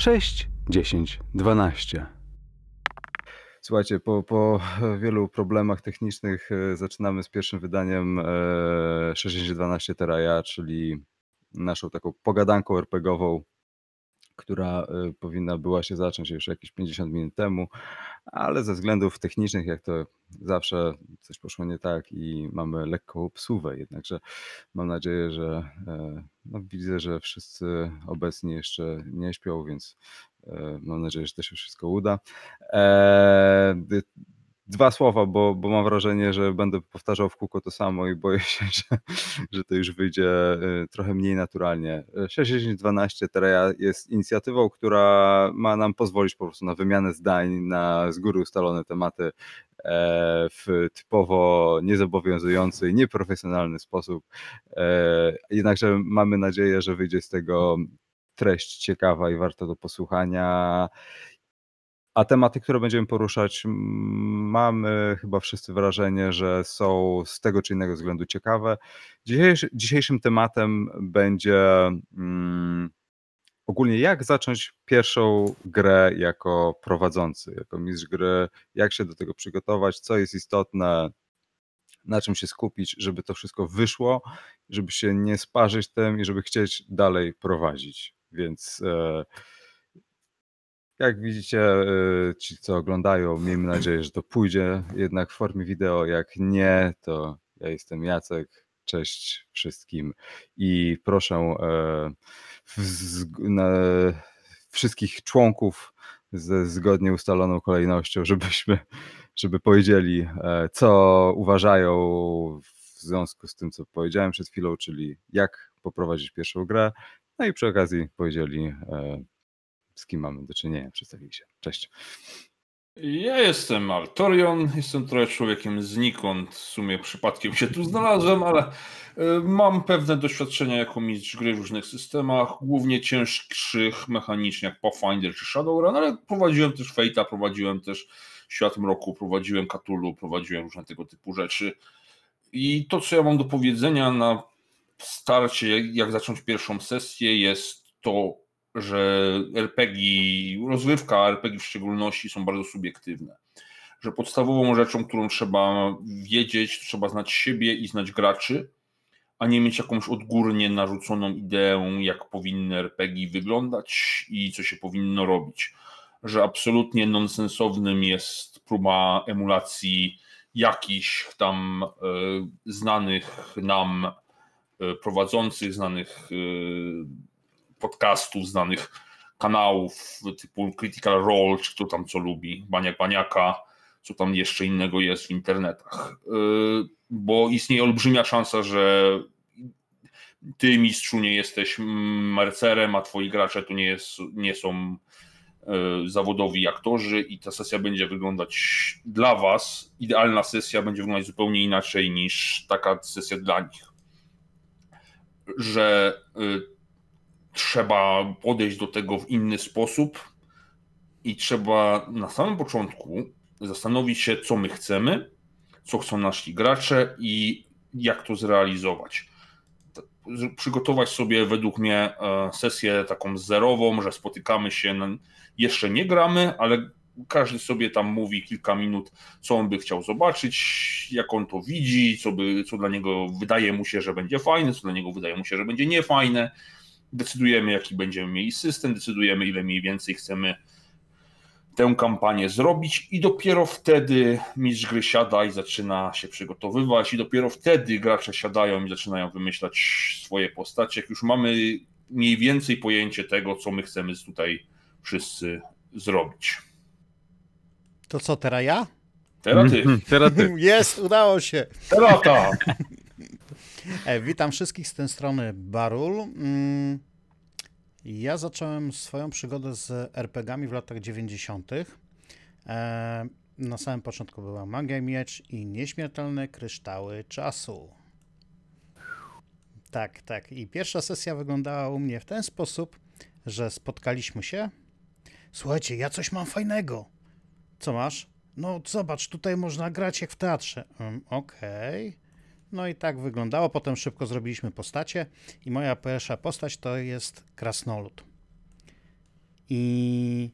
6, 10, 12. Słuchajcie, po, po wielu problemach technicznych e, zaczynamy z pierwszym wydaniem e, 6012 Teraja, czyli naszą taką pogadanką RPGową, która e, powinna była się zacząć już jakieś 50 minut temu, ale ze względów technicznych, jak to zawsze, coś poszło nie tak i mamy lekką psuwę. Jednakże mam nadzieję, że e, no, widzę, że wszyscy obecni jeszcze nie śpią, więc e, mam nadzieję, że to się wszystko uda. Dwa słowa, bo, bo mam wrażenie, że będę powtarzał w kółko to samo i boję się, że, że to już wyjdzie y, trochę mniej naturalnie. 6.10.12 teraz jest inicjatywą, która ma nam pozwolić po prostu na wymianę zdań, na z góry ustalone tematy e, w typowo niezobowiązujący, nieprofesjonalny sposób. E, jednakże mamy nadzieję, że wyjdzie z tego treść ciekawa i warta do posłuchania. A tematy, które będziemy poruszać, mamy chyba wszyscy wrażenie, że są z tego czy innego względu ciekawe. Dzisiejszy, dzisiejszym tematem będzie mm, ogólnie jak zacząć pierwszą grę jako prowadzący, jako mistrz gry, jak się do tego przygotować, co jest istotne, na czym się skupić, żeby to wszystko wyszło, żeby się nie sparzyć tym i żeby chcieć dalej prowadzić. Więc e, jak widzicie, y, ci co oglądają, miejmy nadzieję, że to pójdzie jednak w formie wideo. Jak nie, to ja jestem Jacek. Cześć wszystkim i proszę e, wszystkich członków ze zgodnie ustaloną kolejnością, żebyśmy, żeby powiedzieli, e, co uważają w związku z tym, co powiedziałem przed chwilą, czyli jak poprowadzić pierwszą grę. No i przy okazji powiedzieli, e, z kim mamy do czynienia. Przedstawili się. Cześć. Ja jestem Altorion, jestem trochę człowiekiem znikąd, w sumie przypadkiem się tu znalazłem, ale e, mam pewne doświadczenia jako mistrz gry w różnych systemach, głównie cięższych mechanicznie jak Pathfinder czy Shadowrun, ale prowadziłem też Fate'a, prowadziłem też Świat Mroku, prowadziłem Cthulhu, prowadziłem różne tego typu rzeczy. I to, co ja mam do powiedzenia na starcie, jak zacząć pierwszą sesję, jest to że RPG, rozrywka RPG w szczególności są bardzo subiektywne. Że podstawową rzeczą, którą trzeba wiedzieć, trzeba znać siebie i znać graczy, a nie mieć jakąś odgórnie narzuconą ideę, jak powinny RPG wyglądać i co się powinno robić. Że absolutnie nonsensownym jest próba emulacji jakichś tam y, znanych nam y, prowadzących, znanych y, podcastów, znanych kanałów typu Critical Role, czy kto tam co lubi, Baniak Baniaka, co tam jeszcze innego jest w internetach. Y, bo istnieje olbrzymia szansa, że ty, mistrzu, nie jesteś mercerem, a twoi gracze tu nie, jest, nie są y, zawodowi aktorzy i ta sesja będzie wyglądać dla was, idealna sesja będzie wyglądać zupełnie inaczej niż taka sesja dla nich. Że y, trzeba podejść do tego w inny sposób i trzeba na samym początku zastanowić się, co my chcemy, co chcą nasi gracze i jak to zrealizować. Przygotować sobie według mnie e, sesję taką zerową, że spotykamy się, jeszcze nie gramy, ale każdy sobie tam mówi kilka minut, co on by chciał zobaczyć, jak on to widzi, co, by, co dla niego wydaje mu się, że będzie fajne, co dla niego wydaje mu się, że będzie niefajne decydujemy, jaki będziemy mieli system, decydujemy, ile mniej więcej chcemy tę kampanię zrobić i dopiero wtedy mistrz gry siada i zaczyna się przygotowywać i dopiero wtedy gracze siadają i zaczynają wymyślać swoje postacie, jak już mamy mniej więcej pojęcie tego, co my chcemy tutaj wszyscy zrobić. To co, teraz ja? Teraz ty. teraz ty. Jest, udało się. Teraz tak. E, witam wszystkich z tej strony Barul. Mm, ja zacząłem swoją przygodę z RPGami w latach 90. E, na samym początku była Magia i Miecz i Nieśmiertelne Kryształy Czasu. Tak, tak. I pierwsza sesja wyglądała u mnie w ten sposób, że spotkaliśmy się. Słuchajcie, ja coś mam fajnego. Co masz? No, zobacz, tutaj można grać jak w teatrze. Um, Okej. Okay. No i tak wyglądało. Potem szybko zrobiliśmy postacie i moja pierwsza postać to jest krasnolud. i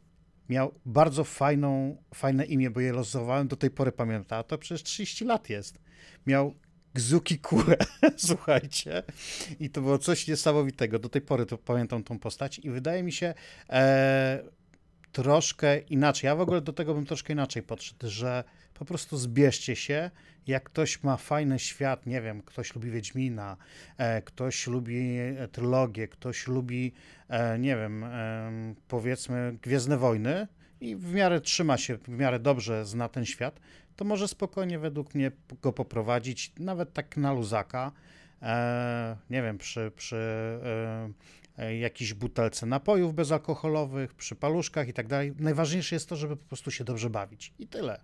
miał bardzo fajną, fajne imię, bo je losowałem, do tej pory pamiętam, to przecież 30 lat jest. Miał Gzuki Kure, słuchajcie. I to było coś niesamowitego. Do tej pory to pamiętam tą postać i wydaje mi się e, troszkę inaczej. Ja w ogóle do tego bym troszkę inaczej podszedł, że po prostu zbierzcie się. Jak ktoś ma fajny świat, nie wiem, ktoś lubi Wiedźmina, e, ktoś lubi e, trylogię, ktoś lubi, e, nie wiem, e, powiedzmy Gwiezdne Wojny i w miarę trzyma się, w miarę dobrze zna ten świat, to może spokojnie według mnie go poprowadzić, nawet tak na luzaka, e, nie wiem, przy, przy e, jakiejś butelce napojów bezalkoholowych, przy paluszkach i tak dalej. Najważniejsze jest to, żeby po prostu się dobrze bawić. I tyle.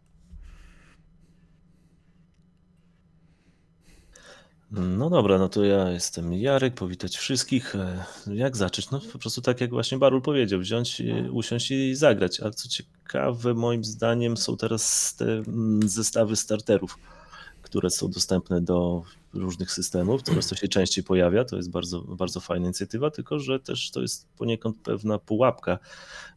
No dobra, no to ja jestem Jarek, powitać wszystkich. E, Jak zacząć? No po prostu tak jak właśnie Barul powiedział, wziąć, usiąść i zagrać. A co ciekawe, moim zdaniem są teraz te mm, zestawy starterów, które są dostępne do różnych systemów. Coraz to się częściej pojawia, to jest bardzo, bardzo fajna inicjatywa, tylko że też to jest poniekąd pewna pułapka,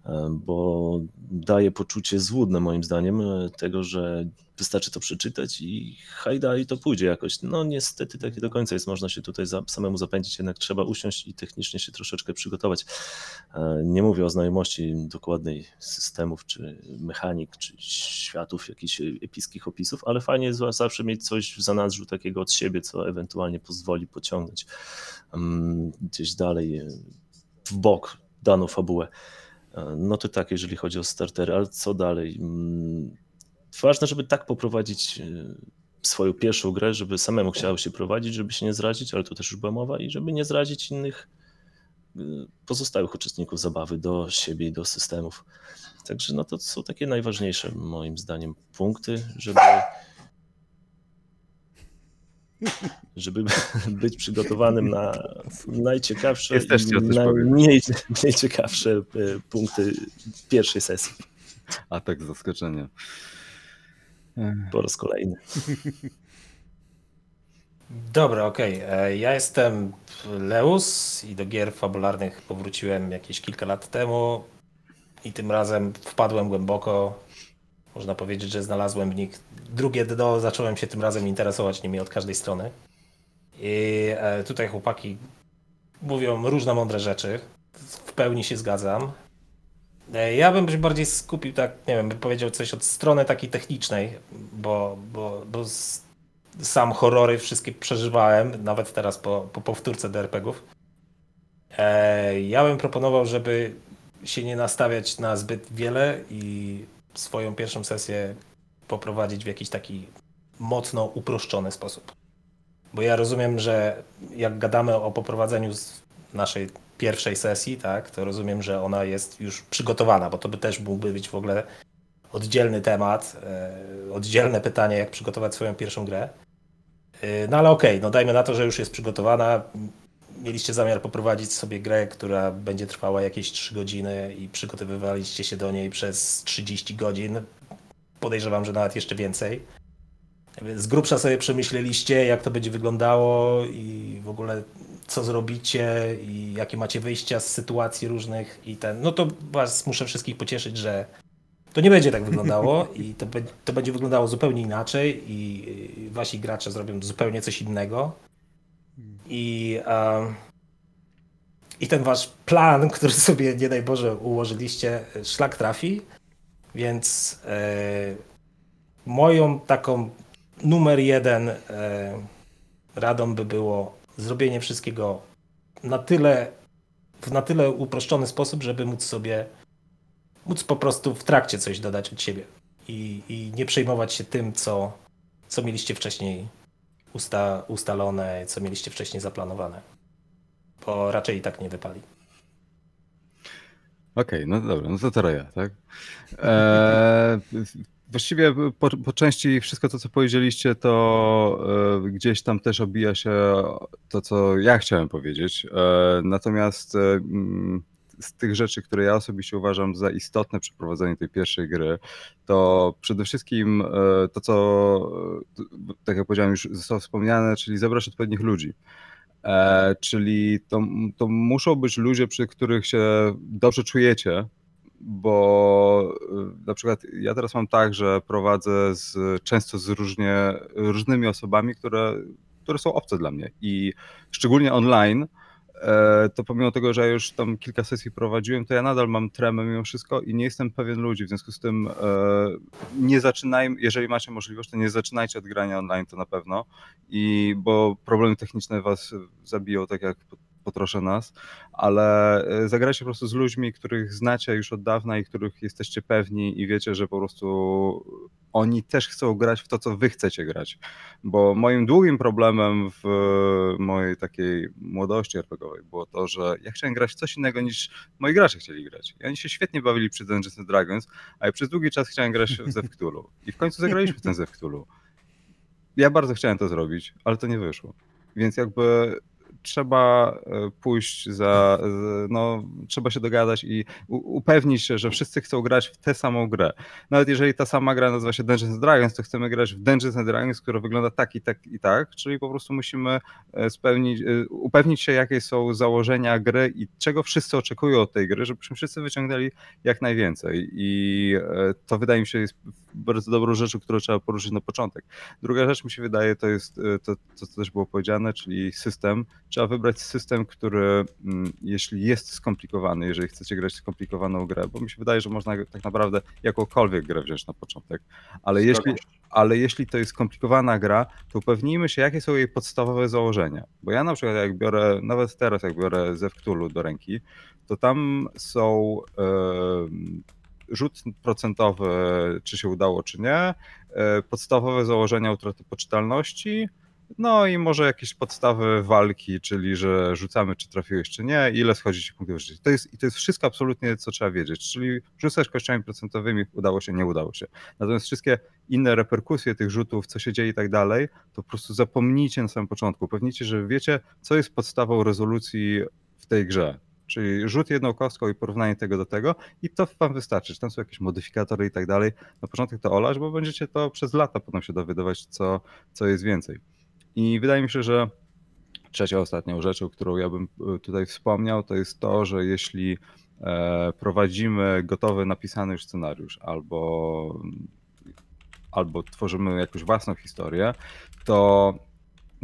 e, bo daje poczucie złudne moim zdaniem e, tego, że wystarczy to przeczytać i hajda i to pójdzie jakoś. No niestety tak nie do końca jest, można się tutaj za, samemu zapędzić, jednak trzeba usiąść i technicznie się troszeczkę przygotować. E, Nie mówię o znajomości dokładnej systemów, czy mechanik, czy światów, jakichś epickich opisów, ale fajnie jest zawsze mieć coś w zanadrzu takiego od siebie, co ewentualnie pozwoli pociągnąć mm, gdzieś dalej e, w bok daną fabułę. E, No to tak, jeżeli chodzi o startery, ale co dalej? Ważne, żeby tak poprowadzić e, swoją pierwszą grę, żeby samemu chciało się prowadzić, żeby się nie zrazić, ale tu też już była mowa, i żeby nie zrazić innych e, pozostałych uczestników zabawy do siebie i do systemów. Także no to są takie najważniejsze moim zdaniem punkty, żeby żeby być przygotowanym na najciekawsze Jest też najmniej mniej ciekawsze e, punkty pierwszej sesji A tak z zaskoczenia. Po raz kolejny. Dobra, okej. E, Ja jestem Leus i do gier fabularnych powróciłem jakieś kilka lat temu i tym razem wpadłem głęboko. Można powiedzieć, że znalazłem w nich drugie dno, zacząłem się tym razem interesować nimi od każdej strony. I e, tutaj chłopaki mówią różne mądre rzeczy. W pełni się zgadzam. E, Ja bym się bardziej skupił, tak, nie wiem, bym powiedział coś od strony takiej technicznej, bo, bo, bo sam horrory wszystkie przeżywałem, nawet teraz po, po powtórce do RPGów. E, ja bym proponował, żeby się nie nastawiać na zbyt wiele i swoją pierwszą sesję poprowadzić w jakiś taki mocno uproszczony sposób. Bo ja rozumiem, że jak gadamy o poprowadzeniu naszej pierwszej sesji, tak, to rozumiem, że ona jest już przygotowana, bo to by też mógłby być w ogóle oddzielny temat, e, oddzielne pytanie, jak przygotować swoją pierwszą grę. E, No ale okej, no dajmy na to, że już jest przygotowana. Mieliście zamiar poprowadzić sobie grę, która będzie trwała jakieś 3 godziny i przygotowywaliście się do niej przez 30 godzin. Podejrzewam, że nawet jeszcze więcej. Z grubsza sobie przemyśleliście, jak to będzie wyglądało i w ogóle co zrobicie i jakie macie wyjścia z sytuacji różnych i ten. No to was muszę wszystkich pocieszyć, że to nie będzie tak wyglądało i to, be- to będzie wyglądało zupełnie inaczej i i wasi gracze zrobią zupełnie coś innego. I, em, I ten wasz plan, który sobie nie daj Boże ułożyliście, szlak trafi. Więc e, moją taką numer jeden e, radą by było zrobienie wszystkiego na tyle, w na tyle uproszczony sposób, żeby móc sobie móc po prostu w trakcie coś dodać od siebie i, i nie przejmować się tym, co, co mieliście wcześniej usta, ustalone, co mieliście wcześniej zaplanowane. Bo raczej i tak nie wypali. Okej, no dobra, no to teraz ja, tak? Eee, właściwie po, po części wszystko to, co powiedzieliście, to e, gdzieś tam też obija się to, co ja chciałem powiedzieć. E, natomiast mm, z tych rzeczy, które ja osobiście uważam za istotne przy prowadzeniu tej pierwszej gry, to przede wszystkim to, co, tak jak powiedziałem, już zostało wspomniane, czyli zebrać odpowiednich ludzi. Czyli to, to muszą być ludzie, przy których się dobrze czujecie, bo y, na przykład ja teraz mam tak, że prowadzę z, często z różnie, różnymi osobami, które, które są obce dla mnie i szczególnie online, e, to pomimo tego, że ja już tam kilka sesji prowadziłem, to ja nadal mam tremę mimo wszystko i nie jestem pewien ludzi, w związku z tym e, nie zaczynajmy, jeżeli macie możliwość, to nie zaczynajcie od grania online, to na pewno, i bo problemy techniczne was zabiją, tak jak potroszę nas, ale e, zagrajcie po prostu z ludźmi, których znacie już od dawna i których jesteście pewni i wiecie, że po prostu oni też chcą grać w to, co wy chcecie grać. Bo moim długim problemem w mojej takiej młodości RPGowej było to, że ja chciałem grać w coś innego niż moi gracze chcieli grać. I oni się świetnie bawili przy Dungeons and Dragons, a ja przez długi czas chciałem grać w Zew Cthulhu. I w końcu zagraliśmy w ten Zew Cthulhu. Ja bardzo chciałem to zrobić, ale to nie wyszło. Więc jakby trzeba e, pójść za, no, trzeba się dogadać i upewnić się, że wszyscy chcą grać w tę samą grę. Nawet jeżeli ta sama gra nazywa się Dungeons Dragons, to chcemy grać w Dungeons Dragons, która wygląda tak i tak i tak, czyli po prostu musimy e, spełnić, e, upewnić się, jakie są założenia gry i czego wszyscy oczekują od tej gry, żebyśmy wszyscy wyciągnęli jak najwięcej. I to wydaje mi się jest bardzo dobrą rzeczą, którą trzeba poruszyć na początek. Druga rzecz mi się wydaje, to jest to, to co też było powiedziane, czyli system, trzeba wybrać system, który mm, jeśli jest skomplikowany, jeżeli chcecie grać skomplikowaną grę, bo mi się wydaje, że można tak naprawdę jakąkolwiek grę wziąć na początek, ale jeśli, ale jeśli to jest skomplikowana gra, to upewnijmy się, jakie są jej podstawowe założenia. Bo ja na przykład jak biorę, nawet teraz jak biorę Zew Cthulhu do ręki, to tam są yy, rzut procentowy, czy się udało, czy nie, yy, podstawowe założenia utraty poczytalności, no i może jakieś podstawy walki, czyli że rzucamy, czy trafiłeś, czy nie, ile schodzi ci punktów życia. To jest, I to jest wszystko absolutnie, co trzeba wiedzieć. Czyli rzucasz kościami procentowymi, udało się, nie udało się. Natomiast wszystkie inne reperkusje tych rzutów, co się dzieje i tak dalej, to po prostu zapomnijcie na samym początku. Upewnijcie, że wiecie, co jest podstawą rezolucji w tej grze. Czyli rzut jedną kostką i porównanie tego do tego i to wam wystarczy. Czy tam są jakieś modyfikatory i tak dalej. Na początek to olać, bo będziecie to przez lata potem się dowiadywać, co, co jest więcej. I wydaje mi się, że trzecią, ostatnią rzeczą, którą ja bym e, tutaj wspomniał, to jest to, że jeśli e, prowadzimy gotowy, napisany już scenariusz albo, albo tworzymy jakąś własną historię, to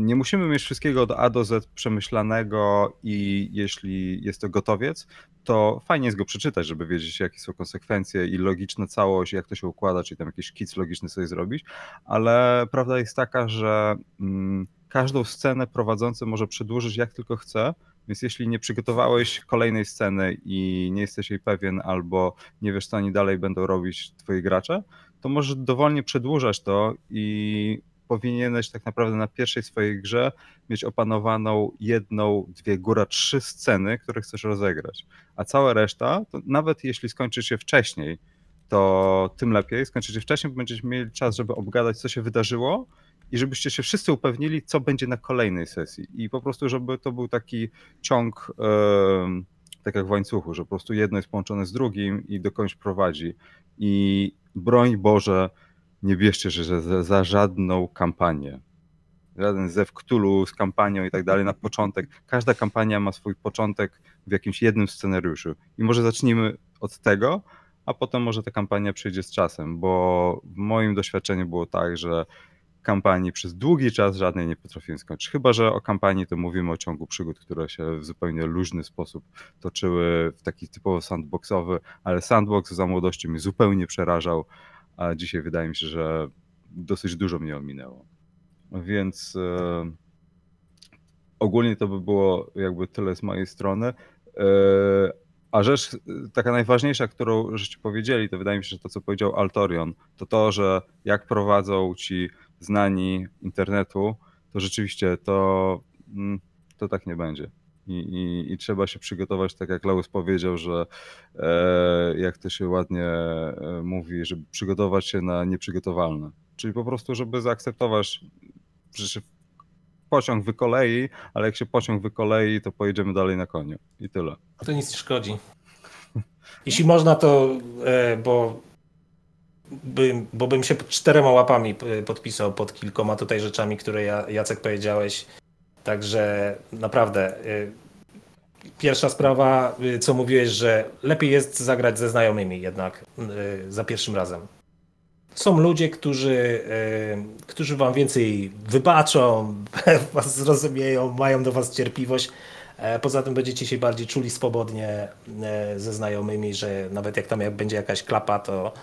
nie musimy mieć wszystkiego od A do Z przemyślanego i jeśli jest to gotowiec, to fajnie jest go przeczytać, żeby wiedzieć, jakie są konsekwencje i logiczna całość, jak to się układa, czyli tam jakiś szkic logiczny sobie zrobić, ale prawda jest taka, że mm, każdą scenę prowadzący może przedłużyć jak tylko chce, więc jeśli nie przygotowałeś kolejnej sceny i nie jesteś jej pewien, albo nie wiesz, co oni dalej będą robić twoi gracze, to możesz dowolnie przedłużać to i powinieneś tak naprawdę na pierwszej swojej grze mieć opanowaną jedną, dwie, góra trzy sceny, które chcesz rozegrać. A cała reszta, nawet jeśli skończy się wcześniej, to tym lepiej. Skończycie wcześniej, bo będziecie mieli czas, żeby obgadać, co się wydarzyło i żebyście się wszyscy upewnili, co będzie na kolejnej sesji. I po prostu, żeby to był taki ciąg, yy, tak jak w łańcuchu, że po prostu jedno jest połączone z drugim i dokądś prowadzi. I broń Boże, nie bierzcie że za, za żadną kampanię. Żaden zew Cthulhu z kampanią i tak dalej na początek. Każda kampania ma swój początek w jakimś jednym scenariuszu. I może zacznijmy od tego, a potem może ta kampania przyjdzie z czasem, bo w moim doświadczeniu było tak, że kampanii przez długi czas żadnej nie potrafiłem skończyć. Chyba, że o kampanii to mówimy o ciągu przygód, które się w zupełnie luźny sposób toczyły w taki typowo sandboxowy, ale sandbox za młodości mnie zupełnie przerażał a dzisiaj wydaje mi się, że dosyć dużo mnie ominęło. Więc e, ogólnie to by było jakby tyle z mojej strony. E, a rzecz taka najważniejsza, którą żeście powiedzieli, to wydaje mi się, że to, co powiedział Altorion, to to, że jak prowadzą ci znani internetu, to rzeczywiście to, mm, to tak nie będzie. I, i, I, trzeba się przygotować, tak jak Lewis powiedział, że e, jak to się ładnie e, mówi, żeby przygotować się na nieprzygotowalne. Czyli po prostu, żeby zaakceptować, że pociąg wykolei, ale jak się pociąg wykolei, to pojedziemy dalej na koniu. I tyle. To nic nie szkodzi. Jeśli można, to e, bo, bym, bo bym się czterema łapami e, podpisał pod kilkoma tutaj rzeczami, które ja, Jacek powiedziałeś. Także naprawdę y, Pierwsza sprawa, y, co mówiłeś, że lepiej jest zagrać ze znajomymi jednak y, za pierwszym razem. Są ludzie, którzy, którzy wam więcej wybaczą, was zrozumieją, mają do was cierpliwość. E, Poza tym będziecie się bardziej czuli swobodnie e, ze znajomymi, że nawet jak tam będzie jakaś klapa, to,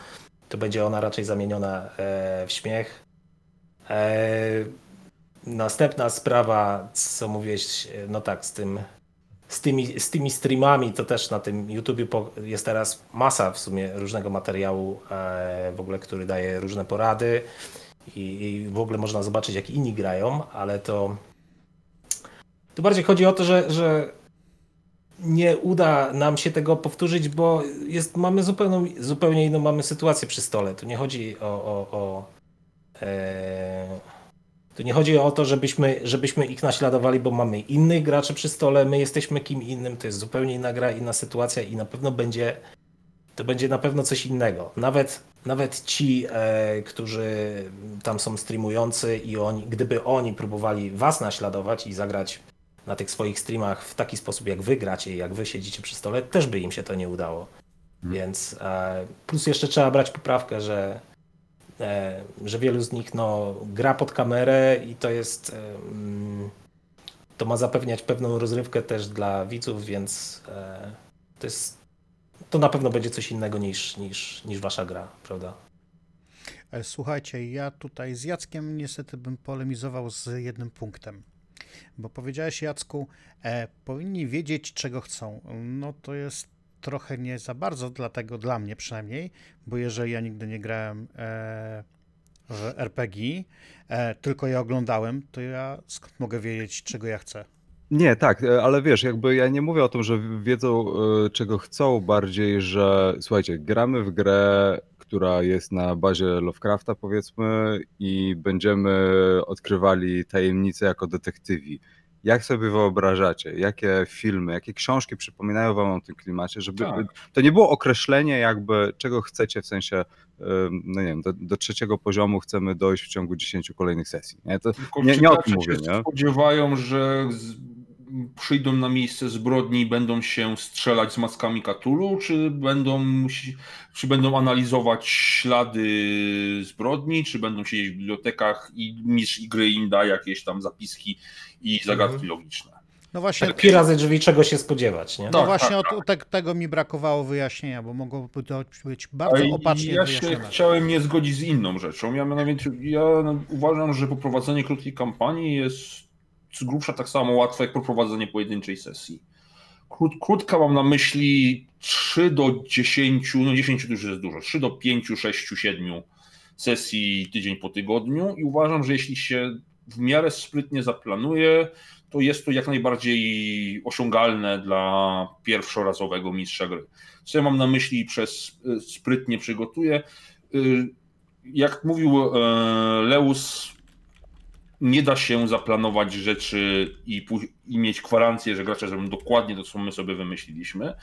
to będzie ona raczej zamieniona e, w śmiech. Następna sprawa, co mówiłeś, no tak, z tym z tymi, z tymi streamami, to też na tym YouTubie jest teraz masa w sumie różnego materiału, e, w ogóle, który daje różne porady i, i w ogóle można zobaczyć, jak inni grają, ale to tu bardziej chodzi o to, że, że nie uda nam się tego powtórzyć, bo jest, mamy zupełną, zupełnie inną mamy sytuację przy stole. Tu nie chodzi o, o, o e, tu nie chodzi o to, żebyśmy, żebyśmy ich naśladowali, bo mamy innych graczy przy stole, my jesteśmy kim innym, to jest zupełnie inna gra, inna sytuacja i na pewno będzie to będzie na pewno coś innego. Nawet, nawet ci, e, którzy tam są streamujący i oni, gdyby oni próbowali was naśladować i zagrać na tych swoich streamach w taki sposób, jak wy gracie, jak wy siedzicie przy stole, też by im się to nie udało. Więc e, plus jeszcze trzeba brać poprawkę, że że wielu z nich no, gra pod kamerę i to jest. e, mm, To ma zapewniać pewną rozrywkę też dla widzów, więc e, to jest. To na pewno będzie coś innego niż, niż, niż wasza gra, prawda? E, Słuchajcie, ja tutaj z Jackiem niestety bym polemizował z jednym punktem. Bo powiedziałeś, Jacku, e, powinni wiedzieć, czego chcą. No to jest trochę nie za bardzo, dlatego dla mnie przynajmniej, bo jeżeli ja nigdy nie grałem e, w RPG, e, tylko je oglądałem, to ja skąd mogę wiedzieć, czego ja chcę? Nie, tak, e, ale wiesz, jakby ja nie mówię o tym, że wiedzą e, czego chcą, bardziej, że słuchajcie, gramy w grę, która jest na bazie Lovecrafta powiedzmy i będziemy odkrywali tajemnice jako detektywi. Jak sobie wyobrażacie, jakie filmy, jakie książki przypominają wam o tym klimacie, żeby Tak. to nie było określenie jakby czego chcecie, w sensie, no nie wiem, do, do trzeciego poziomu chcemy dojść w ciągu 10 kolejnych sesji. Nie, to, nie, nie o tym mówię, się nie? spodziewają, że z, przyjdą na miejsce zbrodni i będą się strzelać z maskami Katulu, czy będą, czy będą analizować ślady zbrodni, czy będą siedzieć w bibliotekach i mistrz gry im da jakieś tam zapiski i zagadki Mhm. logiczne. No właśnie, Taki razy drzwi, czego się spodziewać, nie? no Tak, właśnie tak, o, te, tego mi brakowało wyjaśnienia, bo mogłoby to być bardzo A opacznie ja się chciałem nie zgodzić z inną rzeczą. Ja mianowicie ja uważam, że poprowadzenie krótkiej kampanii jest z grubsza tak samo łatwe jak poprowadzenie pojedynczej sesji. Krót, krótka mam na myśli 3 do 10, no 10 to już jest dużo, 3 do 5, 6, 7 sesji tydzień po tygodniu i uważam, że jeśli się w miarę sprytnie zaplanuje, to jest to jak najbardziej osiągalne dla pierwszorazowego mistrza gry. Co ja mam na myśli przez y, sprytnie przygotuję? Y, Jak mówił e, Leus, nie da się zaplanować rzeczy i, i mieć gwarancję, że gracze zrobią dokładnie to, co my sobie wymyśliliśmy,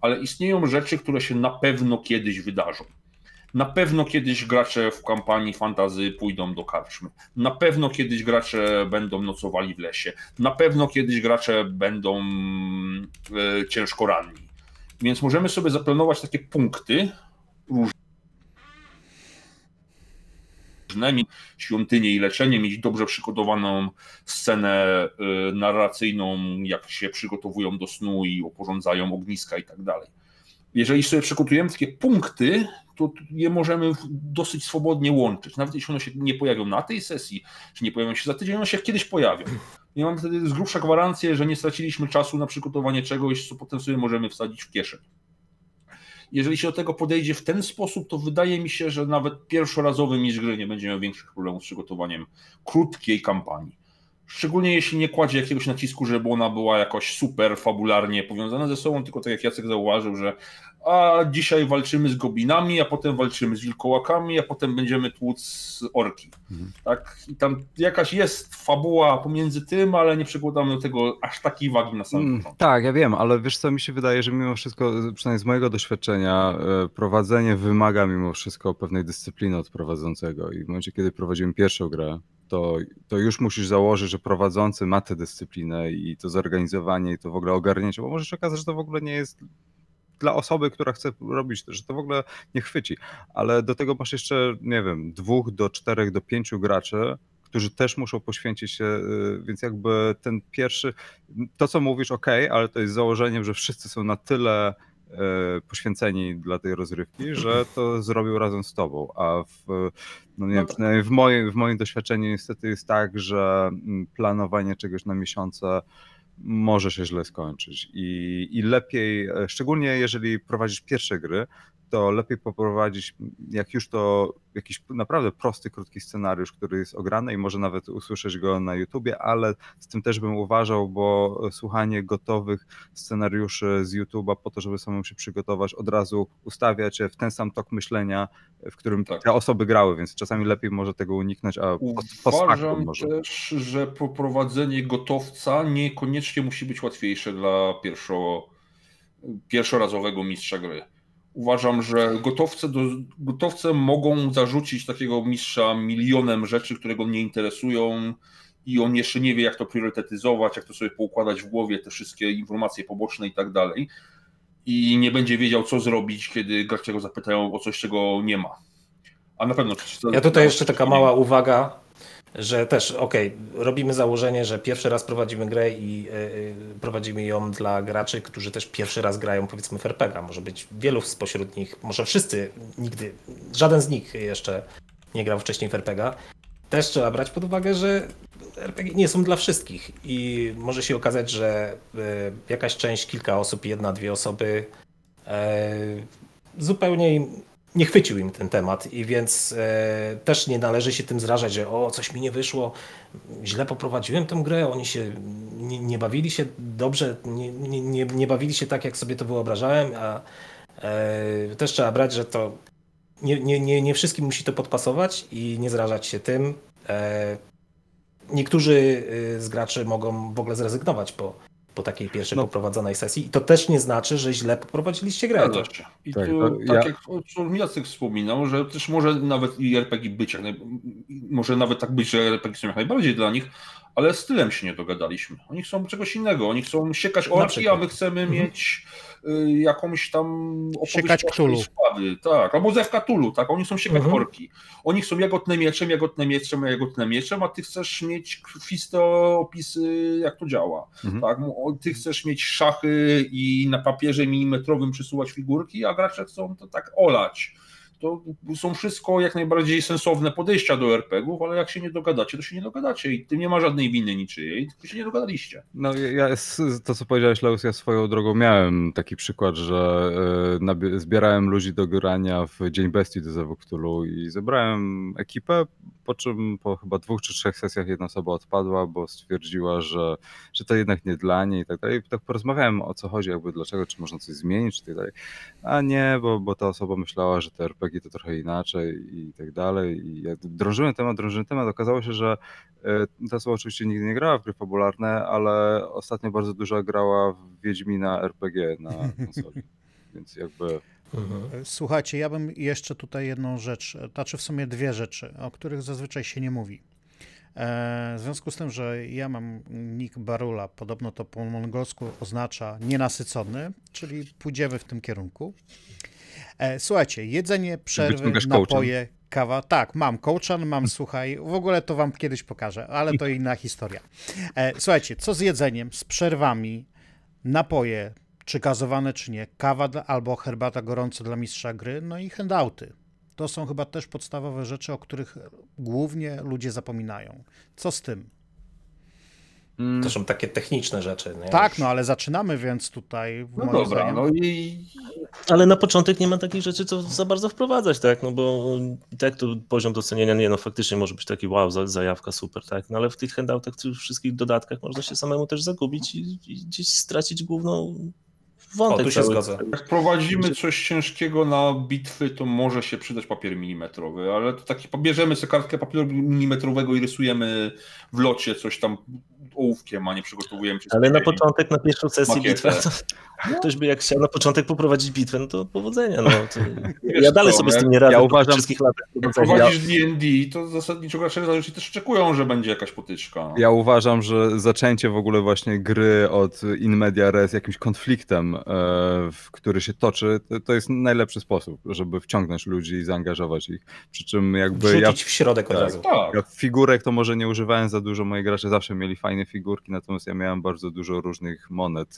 ale istnieją rzeczy, które się na pewno kiedyś wydarzą. Na pewno kiedyś gracze w kampanii fantazy pójdą do karczmy. Na pewno kiedyś gracze będą nocowali w lesie. Na pewno kiedyś gracze będą e, ciężko ranni. Więc możemy sobie zaplanować takie punkty różne, mieć świątynię i leczenie, mieć dobrze przygotowaną scenę y, narracyjną, jak się przygotowują do snu i oporządzają ogniska i tak dalej. Jeżeli sobie przygotujemy takie punkty, to je możemy dosyć swobodnie łączyć. Nawet jeśli one się nie pojawią na tej sesji, czy nie pojawią się za tydzień, one się kiedyś pojawią. I mam wtedy z grubsza gwarancję, że nie straciliśmy czasu na przygotowanie czegoś, co potem sobie możemy wsadzić w kieszeń. Jeżeli się do tego podejdzie w ten sposób, to wydaje mi się, że nawet pierwszorazowy mistrz gry nie będzie miał większych problemów z przygotowaniem krótkiej kampanii. Szczególnie jeśli nie kładzie jakiegoś nacisku, żeby ona była jakoś super fabularnie powiązana ze sobą, tylko tak jak Jacek zauważył, że a dzisiaj walczymy z goblinami, a potem walczymy z wilkołakami, a potem będziemy tłuc orki. Mhm. Tak? I tam jakaś jest fabuła pomiędzy tym, ale nie przykładamy do tego aż takiej wagi na samym Mm, początku. Tak, ja wiem, ale wiesz co, mi się wydaje, że mimo wszystko, przynajmniej z mojego doświadczenia, e, prowadzenie wymaga mimo wszystko pewnej dyscypliny od prowadzącego i w momencie, kiedy prowadziłem pierwszą grę, to, to już musisz założyć, że prowadzący ma tę dyscyplinę i to zorganizowanie i to w ogóle ogarnięcie, bo może się okazać, że to w ogóle nie jest dla osoby, która chce robić, że to w ogóle nie chwyci. Ale do tego masz jeszcze, nie wiem, dwóch do czterech do pięciu graczy, którzy też muszą poświęcić się, y, więc jakby ten pierwszy, to co mówisz, ok, ale to jest założeniem, że wszyscy są na tyle poświęceni dla tej rozrywki, że to zrobił razem z tobą, a w, no nie wiem, przynajmniej w moim, w moim doświadczeniu niestety jest tak, że mm, planowanie czegoś na miesiące może się źle skończyć. I, i lepiej, e, szczególnie jeżeli prowadzisz pierwsze gry, to lepiej poprowadzić, jak już to jakiś naprawdę prosty, krótki scenariusz, który jest ograny i może nawet usłyszeć go na YouTubie, ale z tym też bym uważał, bo słuchanie gotowych scenariuszy z YouTube'a po to, żeby samemu się przygotować, od razu ustawia cię w ten sam tok myślenia, w którym Tak. te osoby grały, więc czasami lepiej może tego uniknąć, a Uważam może. też, że poprowadzenie gotowca niekoniecznie musi być łatwiejsze dla pierwszo, pierwszorazowego mistrza gry. Uważam, że gotowce, do, gotowce mogą zarzucić takiego mistrza milionem rzeczy, które go nie interesują i on jeszcze nie wie, jak to priorytetyzować, jak to sobie poukładać w głowie, te wszystkie informacje poboczne i tak dalej. I nie będzie wiedział, co zrobić, kiedy gracze go zapytają o coś, czego nie ma. A na pewno. Ja tutaj jeszcze taka mała uwaga, że też, okej, robimy założenie, że pierwszy raz prowadzimy grę i y, y, prowadzimy ją dla graczy, którzy też pierwszy raz grają powiedzmy w RPG. Może być wielu spośród nich, może wszyscy nigdy, żaden z nich jeszcze nie grał wcześniej w RPG. Też trzeba brać pod uwagę, że RPG nie są dla wszystkich i może się okazać, że y, jakaś część, kilka osób, jedna, dwie osoby e, zupełnie im nie chwycił im ten temat i więc e, też nie należy się tym zrażać, że o, coś mi nie wyszło, źle poprowadziłem tę grę, oni się nie, nie bawili się dobrze, nie, nie, nie, bawili się tak, jak sobie to wyobrażałem, a e, też trzeba brać, że to nie, nie, nie, nie wszystkim musi to podpasować i nie zrażać się tym. E, niektórzy y, z graczy mogą w ogóle zrezygnować po, po takiej pierwszej No. poprowadzonej sesji i to też nie znaczy, że źle poprowadziliście grę. Się. I Tak, tu, tak ja- jak Jacek wspominał, że też może nawet i RPG być, jak naj... może nawet tak być, że RPG są jak najbardziej dla nich, ale stylem się nie dogadaliśmy. Oni chcą czegoś innego, oni chcą siekać orki, a my chcemy Mhm. mieć jakąś tam opowieść o składy, tak, albo zew Cthulhu, tak, oni chcą siekać Mhm. Oni chcą jagotne mieczem, jagotne mieczem, jagotne mieczem, a ty chcesz mieć krwiste opisy, jak to działa. Mhm. Tak, ty chcesz mieć szachy i na papierze milimetrowym przesuwać figurki, a gracze chcą to tak olać. To są wszystko jak najbardziej sensowne podejścia do RPG-ów, ale jak się nie dogadacie, to się nie dogadacie i tym nie ma żadnej winy niczyjej, tylko się nie dogadaliście. No ja- to co powiedziałeś Leus, ja swoją drogą miałem taki przykład, że e, zbierałem ludzi do grania w Dzień Bestii do Zewu Cthulhu i zebrałem ekipę, po czym po chyba dwóch czy trzech sesjach jedna osoba odpadła, bo stwierdziła, że, że to jednak nie dla niej i tak dalej. I tak porozmawiałem o co chodzi, jakby dlaczego, czy można coś zmienić, czy tak dalej. A nie, bo, bo ta osoba myślała, że te RPG to trochę inaczej i tak dalej. I jak drążyłem temat, drążyłem temat, okazało się, że e, ta osoba oczywiście nigdy nie grała w gry fabularne, ale ostatnio bardzo dużo grała w Wiedźmina RPG na konsoli. Więc jakby Mhm. Słuchajcie, ja bym jeszcze tutaj jedną rzecz, znaczy w sumie dwie rzeczy, o których zazwyczaj się nie mówi. E, w związku z tym, że ja mam nick Barula, podobno to po mongolsku oznacza nienasycony, czyli pójdziemy w tym kierunku. E, słuchajcie, jedzenie, przerwy, napoje, kawa. Tak, mam kołczan, mam, słuchaj, w ogóle to wam kiedyś pokażę, ale to inna historia. E, słuchajcie, co z jedzeniem, z przerwami, napoje, czy gazowane, czy nie, kawa dla- albo herbata gorąca dla mistrza gry, no i handouty. To są chyba też podstawowe rzeczy, o których głównie ludzie zapominają. Co z tym? mm, To są takie techniczne rzeczy. Nie? Tak, no ale zaczynamy więc tutaj. No dobra, zdaniem- no i Ale na początek nie ma takich rzeczy, co za bardzo wprowadzać, tak? No bo i tak to poziom docenienia, nie no faktycznie może być taki wow, za- zajawka, super, tak? No ale w tych handoutach, w tych wszystkich dodatkach można się samemu też zagubić i, i gdzieś stracić główną wątek. O, tu się zgodzę. jak prowadzimy coś ciężkiego na bitwy, to może się przydać papier milimetrowy, ale to taki, bierzemy sobie kartkę papieru milimetrowego i rysujemy w locie coś tam ołówkiem, a nie przygotowujemy się Ale na początek, na pierwszą sesję Makietę. bitwy, to ktoś by jak chciał na początek poprowadzić bitwę, no to powodzenia. No, to... Wiesz Ja dalej co, sobie z tym nie radzę ja uważam- wszystkich latach Jak prowadzisz D&D, to zasadniczo gracze zależy też oczekują, że będzie jakaś potyczka. no. Ja uważam, że zaczęcie w ogóle właśnie gry od in media res jakimś konfliktem, e, w który się toczy, to, to jest najlepszy sposób, żeby wciągnąć ludzi i zaangażować ich. Przy czym jakby ja, Wrzucić w środek od Tak. razu. Tak. ja figurek to może nie używałem za dużo, moi gracze zawsze mieli fajne figurki, natomiast ja miałem bardzo dużo różnych monet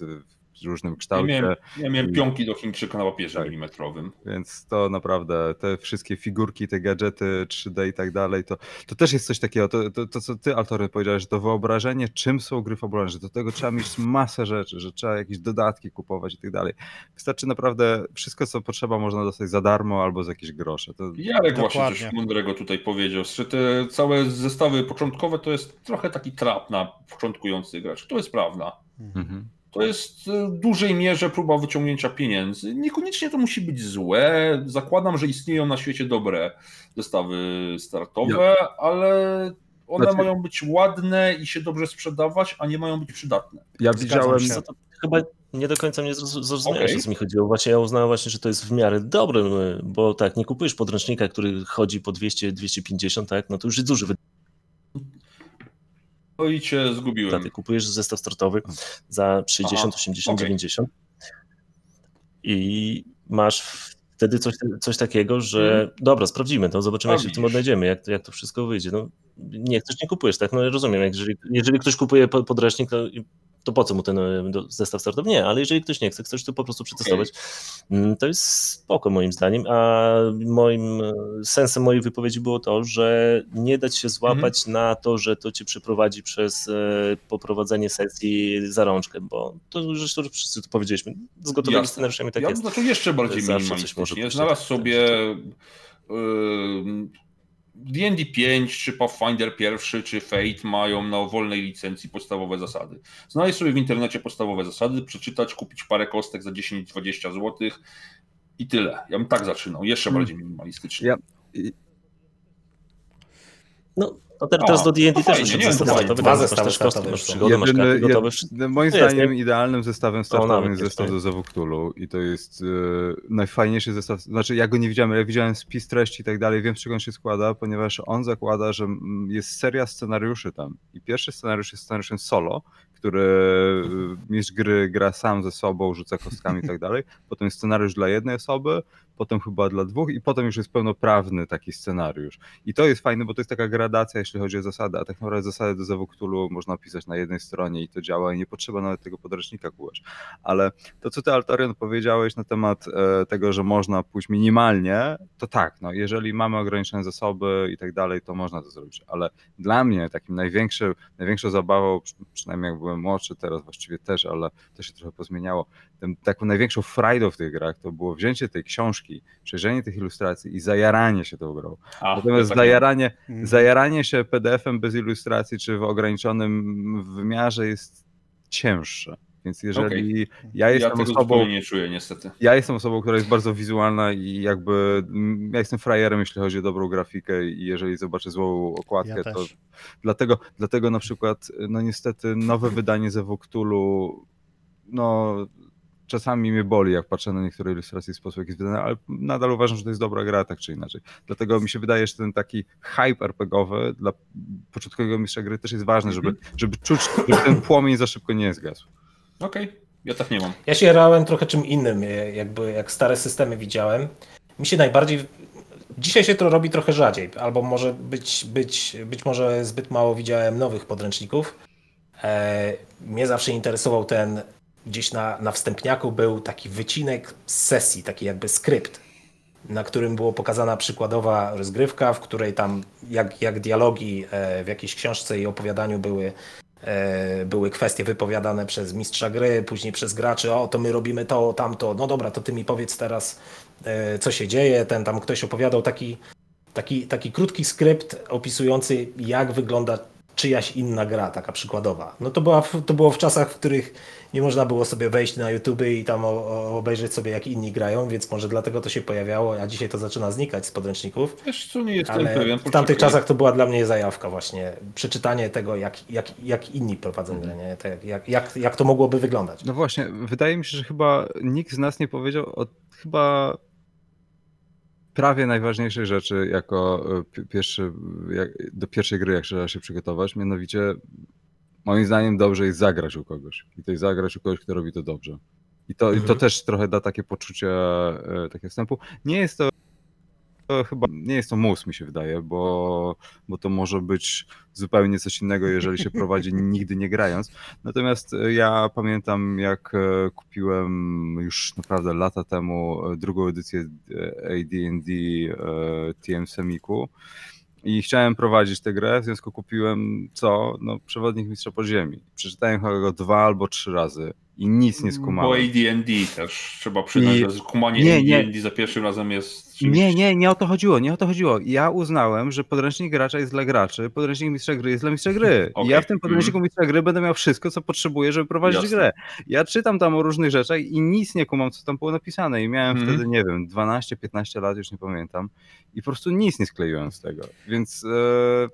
w różnym Ja kształcie. miałem, ja miałem pionki do Chińczyka na papierze Tak. milimetrowym. Więc to naprawdę, te wszystkie figurki, te gadżety 3D i tak dalej, to, to też jest coś takiego, to, to, to co ty, Altory, powiedziałeś, że to wyobrażenie, czym są gry fabularne, że do tego trzeba mieć masę rzeczy, że trzeba jakieś dodatki kupować i tak dalej. Wystarczy naprawdę, wszystko co potrzeba można dostać za darmo albo za jakieś grosze. To, Jarek właśnie coś mądrego tutaj powiedział, że te całe zestawy początkowe to jest trochę taki trap na początkujących graczy. To jest prawda. mhm. To jest w dużej mierze próba wyciągnięcia pieniędzy. Niekoniecznie to musi być złe. Zakładam, że istnieją na świecie dobre zestawy startowe, ale one Znaczy- mają być ładne i się dobrze sprzedawać, a nie mają być przydatne. Ja widziałem, się. To chyba nie do końca mnie zroz- zrozumiałeś, Okej. o co mi chodziło. Właśnie ja uznałem właśnie, że to jest w miarę dobre, bo tak, nie kupujesz podręcznika, który chodzi po 200-250, tak, no to już jest duży No i cię zgubiłem. Kupujesz zestaw startowy za 60, Aha, 80, okej. 90 i masz wtedy coś, coś takiego, że dobra, sprawdzimy to, zobaczymy, A, jak się w tym odnajdziemy, jak, to- jak to wszystko wyjdzie. No, nie chcesz, nie kupujesz, tak? No rozumiem, jeżeli, jeżeli ktoś kupuje po- podręcznik, to, to po co mu ten e, zestaw startowy? Nie, ale jeżeli ktoś nie chce, chcesz to po prostu przetestować, mm, to jest spoko moim zdaniem, a moim e, sensem mojej wypowiedzi było to, że nie dać się złapać Mhm. na to, że to cię przeprowadzi przez e, poprowadzenie sesji za rączkę, bo to zresztą wszyscy to powiedzieliśmy, z gotowymi Jasne. scenariuszami tak ja jest. bym zaczął jeszcze bardziej minimalistycznie. Znalazł tak, sobie tak, ym, D&D 5, czy Pathfinder pierwszy, czy Fate mają na wolnej licencji podstawowe zasady. Znaleźć sobie w internecie podstawowe zasady, przeczytać, kupić parę kostek za 10-20 zł i tyle. Ja bym tak zaczynał, jeszcze Hmm. bardziej minimalistycznie. Ja- i- No, to teraz, teraz do D&D no też fajnie, wyszedł nie wiem, zestaw fajnie. startowy, Dwa zestawy też kostki, masz już masz karty gotowe. moim jest, zdaniem nie? idealnym zestawem startowym nawet jest jest, zestaw do Zawuktulu i to jest e, najfajniejszy zestaw, znaczy ja go nie widziałem, ale ja widziałem spis treści i tak dalej, wiem z czego on się składa, ponieważ on zakłada, że jest seria scenariuszy tam i pierwszy scenariusz jest scenariuszem solo, który e, mistrz gry gra sam ze sobą, rzuca kostkami i tak dalej, potem jest scenariusz dla jednej osoby, potem chyba dla dwóch i potem już jest pełnoprawny taki scenariusz. I to jest fajne, bo to jest taka gradacja, jeśli chodzi o zasady, a tak naprawdę zasady do Zawuktulu można pisać na jednej stronie i to działa i nie potrzeba nawet tego podręcznika kułać. Ale to, co ty, Altorion, powiedziałeś na temat e, tego, że można pójść minimalnie, to tak, no, jeżeli mamy ograniczone zasoby i tak dalej, to można to zrobić, ale dla mnie takim największym, największą zabawą, przy- przynajmniej jak byłem młodszy, teraz właściwie też, ale to się trochę pozmieniało, tym, taką największą frajdą w tych grach to było wzięcie tej książki, przejrzenie tych ilustracji i zajaranie się tą grą. A, Natomiast tak zajaranie, Mhm. zajaranie się PDF-em bez ilustracji czy w ograniczonym wymiarze jest cięższe. Więc jeżeli ja ja jestem tego osobą, zupełnie nie czuję niestety. ja jestem osobą, która jest bardzo wizualna i jakby mm, ja jestem frajerem, jeśli chodzi o dobrą grafikę i jeżeli zobaczę złą okładkę, Ja to też. dlatego, dlatego na przykład, no niestety nowe wydanie Zewuktulu, no czasami mnie boli, jak patrzę na niektóre ilustracje i sposób, jak jest wydane, ale nadal uważam, że to jest dobra gra, tak czy inaczej. Dlatego mi się wydaje, że ten taki hype RPGowy dla początkowego mistrza gry też jest ważny, żeby, żeby czuć, żeby ten płomień za szybko nie zgasł. Okej, ja tak nie mam. Ja się jarałem trochę czym innym, jakby jak stare systemy widziałem. Mi się najbardziej. Dzisiaj się to robi trochę rzadziej, albo może być, być, być może zbyt mało widziałem nowych podręczników. E, mnie zawsze interesował ten, gdzieś na, na wstępniaku był taki wycinek z sesji, taki jakby skrypt, na którym było pokazana przykładowa rozgrywka, w której tam jak, jak dialogi e, w jakiejś książce i opowiadaniu były były kwestie wypowiadane przez mistrza gry, później przez graczy, o to my robimy to, tamto, no dobra, to ty mi powiedz teraz, e, co się dzieje, ten tam ktoś opowiadał taki, taki, taki krótki skrypt opisujący, jak wygląda czyjaś inna gra, taka przykładowa. No to, była, to było w czasach, w których nie można było sobie wejść na YouTube i tam o, o, obejrzeć sobie, jak inni grają, więc może dlatego to się pojawiało, a dzisiaj to zaczyna znikać z podręczników. Wiesz co, nie jestem Ale pewien. w tamtych czasach to była dla mnie zajawka właśnie. Przeczytanie tego, jak, jak, jak inni prowadzą grę, nie? Tak, jak, jak, jak to mogłoby wyglądać. No właśnie, wydaje mi się, że chyba nikt z nas nie powiedział o chyba prawie najważniejszej rzeczy jako e, pi- pierwszy, jak, do pierwszej gry, jak trzeba się przygotować, mianowicie moim zdaniem dobrze jest zagrać u kogoś. I to jest zagrać u kogoś, kto robi to dobrze. I to, i to Mhm. też trochę da takie poczucie e, takiego wstępu. Nie jest to, to chyba, nie jest to mus, mi się wydaje, bo, bo to może być zupełnie coś innego, jeżeli się prowadzi nigdy nie grając. Natomiast e, ja pamiętam, jak e, kupiłem już naprawdę lata temu e, drugą edycję e, AD&D e, TM Semiku i chciałem prowadzić tę grę, w związku kupiłem co? No, Przewodnik Mistrza Podziemi. Przeczytałem chyba go dwa albo trzy razy i nic nie Bo skumałem. AD&D też trzeba przyznać, I- że kumanie nie, nie. AD&D za pierwszym razem jest czymś... Nie, nie, nie o to chodziło, nie o to chodziło. Ja uznałem, że podręcznik gracza jest dla graczy, podręcznik mistrza gry jest dla mistrza gry. I Okej, ja w tym podręczniku mistrza gry będę miał wszystko, co potrzebuję, żeby prowadzić Jasne. grę. Ja czytam tam o różnych rzeczach i nic nie kumam, co tam było napisane. I miałem Mhm. wtedy, nie wiem, 12-15 lat, już nie pamiętam. I po prostu nic nie skleiłem z tego. Więc e,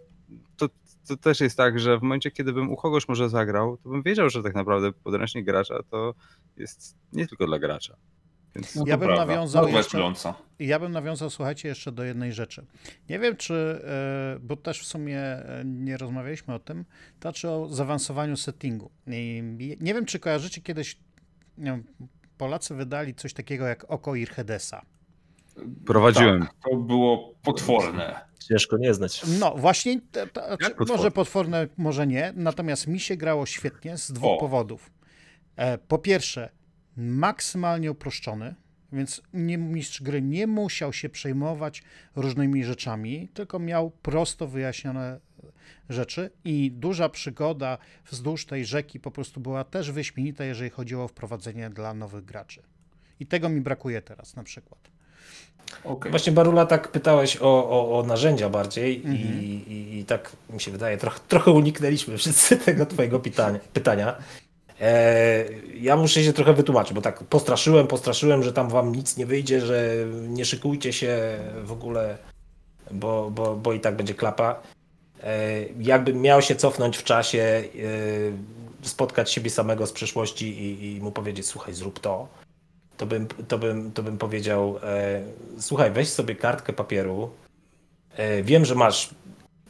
to, też jest tak, że w momencie, kiedy bym u kogoś może zagrał, to bym wiedział, że tak naprawdę podręcznik gracza to jest nie tylko dla gracza. Więc No to Ja bym prawda. nawiązał jeszcze-. Ja bym nawiązał, słuchajcie, jeszcze do jednej rzeczy. Nie wiem, czy, e, bo też w sumie e, nie rozmawialiśmy o tym, to znaczy o zaawansowaniu settingu. Nie wiem, czy kojarzycie kiedyś, wiem, Polacy wydali coś takiego jak Oko Irhedesa. prowadziłem. Tak, to było potworne. Ciężko nie znać. No właśnie, to, to, znaczy, potworne? może potworne, może nie, natomiast mi się grało świetnie z dwóch O. powodów. E, po pierwsze, maksymalnie uproszczony, więc nie, mistrz gry nie musiał się przejmować różnymi rzeczami, tylko miał prosto wyjaśnione rzeczy i duża przygoda wzdłuż tej rzeki po prostu była też wyśmienita, jeżeli chodziło o wprowadzenie dla nowych graczy. I tego mi brakuje teraz na przykład. Okej. Właśnie Barula tak pytałeś o, o, o narzędzia bardziej Mhm. i, i, i tak mi się wydaje, trochę, trochę uniknęliśmy wszyscy tego twojego pytania. pytania. E, ja muszę się trochę wytłumaczyć, bo tak postraszyłem, postraszyłem, że tam wam nic nie wyjdzie, że nie szykujcie się w ogóle, bo, bo, bo i tak będzie klapa. E, jakbym miał się cofnąć w czasie, e, spotkać siebie samego z przeszłości i, i mu powiedzieć, słuchaj, zrób to, to bym, to bym, to bym powiedział, e, słuchaj, weź sobie kartkę papieru, e, wiem, że masz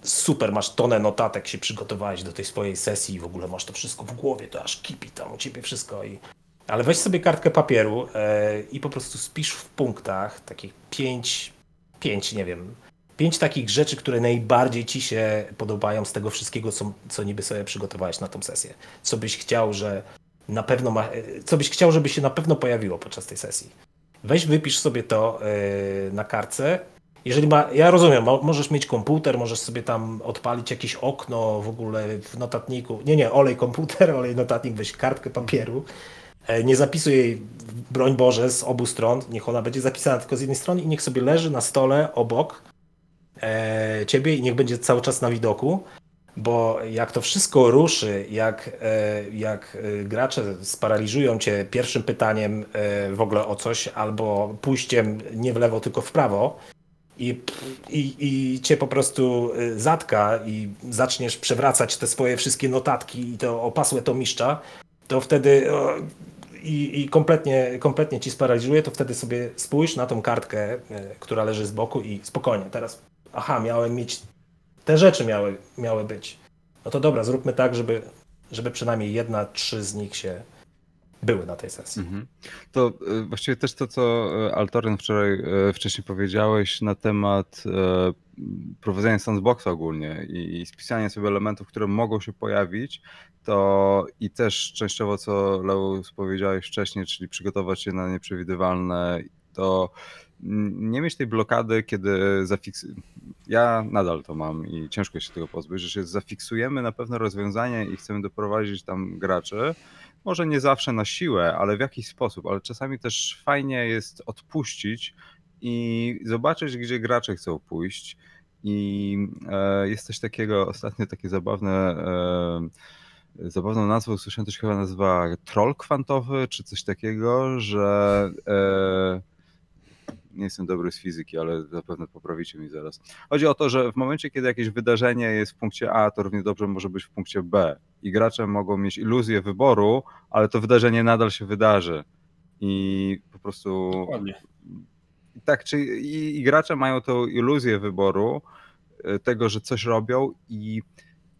super, masz tonę notatek, się przygotowałeś do tej swojej sesji i w ogóle masz to wszystko w głowie, to aż kipi tam u ciebie wszystko i... Ale weź sobie kartkę papieru e, i po prostu spisz w punktach takich pięć, pięć, nie wiem, pięć takich rzeczy, które najbardziej ci się podobają z tego wszystkiego, co, co niby sobie przygotowałeś na tą sesję. Co byś chciał, że na pewno ma, co byś chciał, żeby się na pewno pojawiło podczas tej sesji. Weź wypisz sobie to e, na kartce. Jeżeli ma, ja rozumiem, mo- możesz mieć komputer, możesz sobie tam odpalić jakieś okno w ogóle w notatniku. Nie, nie, olej komputer, olej notatnik, weź kartkę papieru. E, Nie zapisuj jej, broń Boże, z obu stron. Niech ona będzie zapisana tylko z jednej strony i niech sobie leży na stole obok e, ciebie i niech będzie cały czas na widoku. Bo jak to wszystko ruszy, jak, e, jak e, gracze sparaliżują cię pierwszym pytaniem e, w ogóle o coś, albo pójściem nie w lewo, tylko w prawo, i, i, i cię po prostu zatka i zaczniesz przewracać te swoje wszystkie notatki i to opasłe to mistrza, to wtedy i, i kompletnie, kompletnie ci sparaliżuje, to wtedy sobie spójrz na tą kartkę, która leży z boku i spokojnie, teraz aha, miałem mieć te rzeczy miały, miały być. No to dobra, zróbmy tak, żeby, żeby przynajmniej jedna, trzy z nich się były na tej sesji. Mhm. To e, właściwie też to, co e, Altoren wczoraj e, wcześniej powiedziałeś na temat prowadzenia sandboxa ogólnie i, spisania sobie elementów, które mogą się pojawić, to i też częściowo, co Leus powiedziałeś wcześniej, czyli przygotować się na nieprzewidywalne, to nie mieć tej blokady, kiedy zafiks... Ja nadal to mam i ciężko się tego pozbyć, że się zafiksujemy na pewne rozwiązanie i chcemy doprowadzić tam graczy, może nie zawsze na siłę, ale w jakiś sposób, ale czasami też fajnie jest odpuścić i zobaczyć, gdzie gracze chcą pójść. I e, jest coś takiego, ostatnio takie zabawne, e, zabawną nazwę usłyszałem, to się chyba nazywa troll kwantowy, czy coś takiego, że e, nie jestem dobry z fizyki, ale zapewne poprawicie mi zaraz. Chodzi o to, że w momencie, kiedy jakieś wydarzenie jest w punkcie A, to równie dobrze może być w punkcie B. I gracze mogą mieć iluzję wyboru, ale to wydarzenie nadal się wydarzy. I po prostu Dokładnie. tak, czy i, i gracze mają tą iluzję wyboru e, tego, że coś robią i,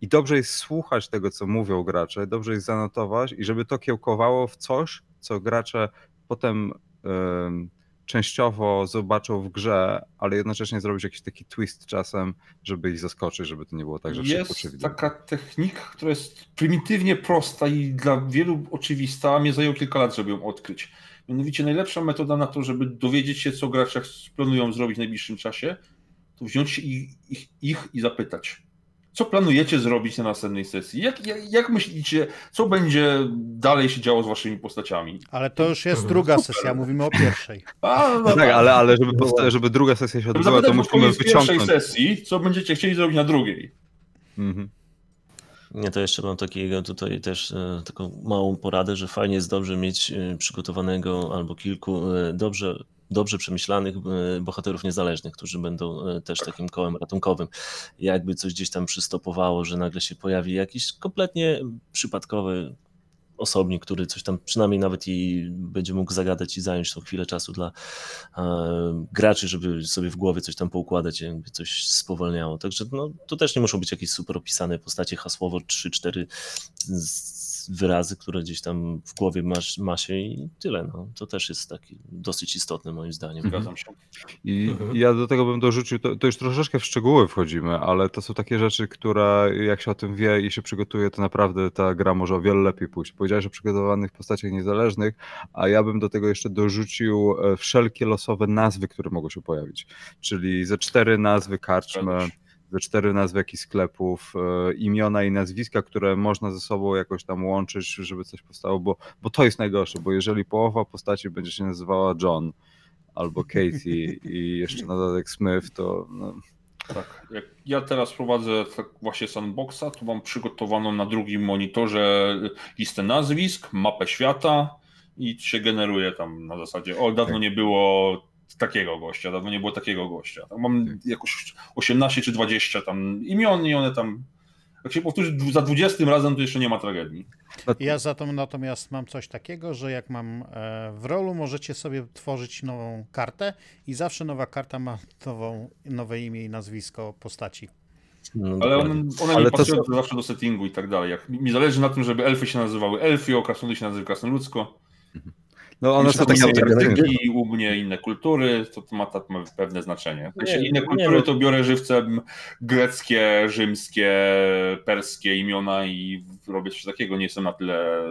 i dobrze jest słuchać tego, co mówią gracze, dobrze jest zanotować i żeby to kiełkowało w coś, co gracze potem em, częściowo zobaczą w grze, ale jednocześnie zrobić jakiś taki twist czasem, żeby ich zaskoczyć, żeby to nie było tak, że Jest przewidywalne. taka technika, która jest prymitywnie prosta i dla wielu oczywista, a mnie zajęło kilka lat, żeby ją odkryć. Mianowicie najlepsza metoda na to, żeby dowiedzieć się, co gracze planują zrobić w najbliższym czasie, to wziąć ich, ich, ich i zapytać. Co planujecie zrobić na następnej sesji? Jak, jak, jak myślicie, co będzie dalej się działo z waszymi postaciami? Ale to już jest Mhm. druga sesja, mówimy o pierwszej. A, no Tak, ale, ale żeby, posta- żeby druga sesja się odbyła, to musimy koniec pierwszej wyciągnąć. sesji, co będziecie chcieli zrobić na drugiej. Mhm. Nie, to jeszcze mam takiego tutaj też e, taką małą poradę, że fajnie jest dobrze mieć e, przygotowanego albo kilku e, dobrze, dobrze przemyślanych e, bohaterów niezależnych, którzy będą e, też takim kołem ratunkowym. Jakby coś gdzieś tam przystopowało, że nagle się pojawi jakiś kompletnie przypadkowy osobnik, który coś tam przynajmniej nawet i będzie mógł zagadać i zająć tą chwilę czasu dla e, graczy, żeby sobie w głowie coś tam poukładać, jakby coś spowolniało. Także no, to też nie muszą być jakieś super opisane postacie, hasłowo 3-4 z- wyrazy, które gdzieś tam w głowie masz, ma się i tyle. No. To też jest taki dosyć istotne moim zdaniem. Zgadzam się. I Mhm. ja do tego bym dorzucił, to, to już troszeczkę w szczegóły wchodzimy, ale to są takie rzeczy, które jak się o tym wie i się przygotuje, to naprawdę ta gra może o wiele lepiej pójść. Powiedziałeś o przygotowanych postaciach niezależnych, a ja bym do tego jeszcze dorzucił e, wszelkie losowe nazwy, które mogą się pojawić. Czyli ze cztery nazwy karczmy. Ze cztery nazwy jakichś sklepów, e, imiona i nazwiska, które można ze sobą jakoś tam łączyć, żeby coś powstało, bo, bo to jest najgorsze, bo jeżeli połowa postaci będzie się nazywała John albo Katie i jeszcze na dodatek Smith, to no, Tak, jak ja teraz prowadzę tak właśnie sandboxa, to mam przygotowaną na drugim monitorze listę nazwisk, mapę świata i się generuje tam na zasadzie, o dawno Tak. nie było takiego gościa, dawno nie było takiego gościa. Tak, mam Tak. jakoś 18 czy 20 tam imion i one tam, jak się powtórzy za 20 razem, to jeszcze nie ma tragedii. Ja za to natomiast mam coś takiego, że jak mam e, w rolu, możecie sobie tworzyć nową kartę i zawsze nowa karta ma nową, nowe imię i nazwisko postaci. No, Ale one, one Ale nie to pasują są- zawsze do settingu i tak dalej. Jak, mi zależy na tym, żeby elfy się nazywały elfio, krasnoludy się nazywały krasnoludzko. no one są takie języki, u mnie inne kultury, to, to ma, to ma pewne znaczenie. Jeśli inne kultury, no. to biorę żywcem greckie, rzymskie, perskie imiona i robię coś takiego. Nie jestem na tyle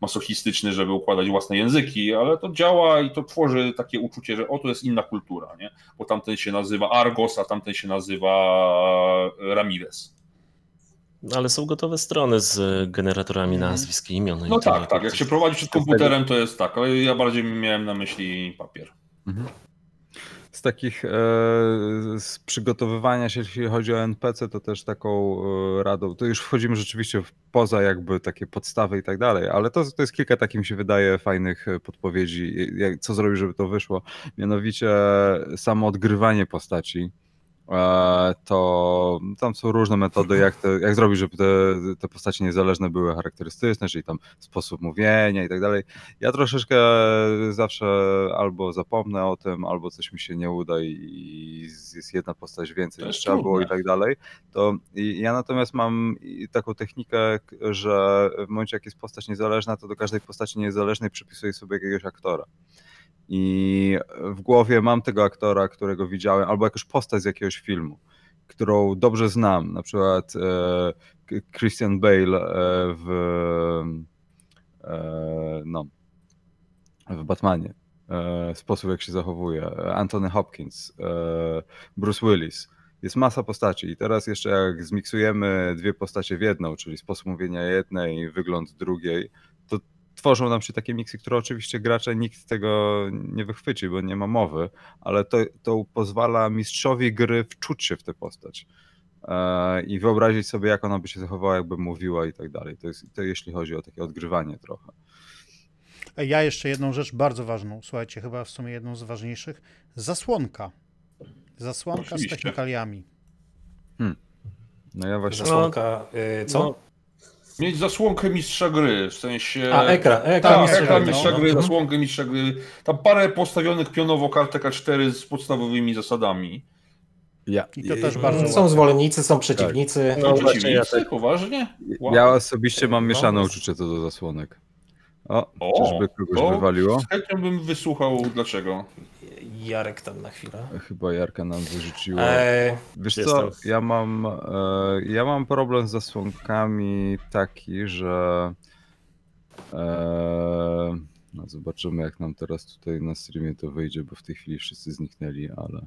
masochistyczny, żeby układać własne języki, ale to działa i to tworzy takie uczucie, że oto jest inna kultura, nie? Bo tamten się nazywa Argos, a tamten się nazywa Ramirez. Ale są gotowe strony z generatorami Mhm. nazwisk i imion. i No tak, tak. Jak się prowadzi przed komputerem, to jest tak, ale ja bardziej miałem na myśli papier. Mhm. Z takich e, z przygotowywania się, jeśli chodzi o NPC, to też taką e, radą, to już wchodzimy rzeczywiście w- poza jakby takie podstawy i tak dalej, ale to, to jest kilka takich mi się wydaje fajnych e, podpowiedzi, jak, co zrobić, żeby to wyszło. Mianowicie samo odgrywanie postaci. E, To tam są różne metody, jak, te, jak zrobić, żeby te, te postacie niezależne były charakterystyczne, czyli tam sposób mówienia i tak dalej. Ja troszeczkę zawsze albo zapomnę o tym, albo coś mi się nie uda i jest jedna postać więcej niż trzeba było i tak dalej. To ja natomiast mam taką technikę, że w momencie jak jest postać niezależna, to do każdej postaci niezależnej przypisuję sobie jakiegoś aktora. I w głowie mam tego aktora, którego widziałem, albo jakąś postać z jakiegoś filmu, którą dobrze znam. Na przykład e, Christian Bale e, w, e, no, w Batmanie. E, sposób, jak się zachowuje. Anthony Hopkins, e, Bruce Willis. Jest masa postaci i teraz jeszcze jak zmiksujemy dwie postacie w jedną, czyli sposób mówienia jednej, wygląd drugiej, tworzą nam się takie miksy, które oczywiście gracze nikt tego nie wychwyci, bo nie ma mowy, ale to, to pozwala mistrzowi gry wczuć się w tę postać e, i wyobrazić sobie, jak ona by się zachowała, jakby mówiła i tak dalej. To jest to jeśli chodzi o takie odgrywanie trochę. E, Ja jeszcze jedną rzecz bardzo ważną, słuchajcie, chyba w sumie jedną z ważniejszych. Zasłonka. Zasłonka Oczywiście. z technikaliami. No ja właśnie... Zasłonka, y, co? No, Mieć zasłonkę mistrza gry, w sensie... A, ekran, ekran. Tak, mistrza ekran gry, mistrza no. gry, Mhm. zasłonkę mistrza gry. Tam parę postawionych pionowo kartek A4 z podstawowymi zasadami. Ja, I to też bardzo Mm, Są zwolennicy, są przeciwnicy. No No, właśnie, ja przeciwnicy, tak- poważnie? Wow. Ja osobiście mam No, mieszane no. uczucie co do zasłonek. O, O, czyżby kogoś to wywaliło? Chęcią bym wysłuchał dlaczego. Jarek tam na chwilę. Chyba Jarka nam wyrzuciło. E, Wiesz co, ja mam, e, ja mam problem z zasłonkami taki, że e, no zobaczymy jak nam teraz tutaj na streamie to wyjdzie, bo w tej chwili wszyscy zniknęli, ale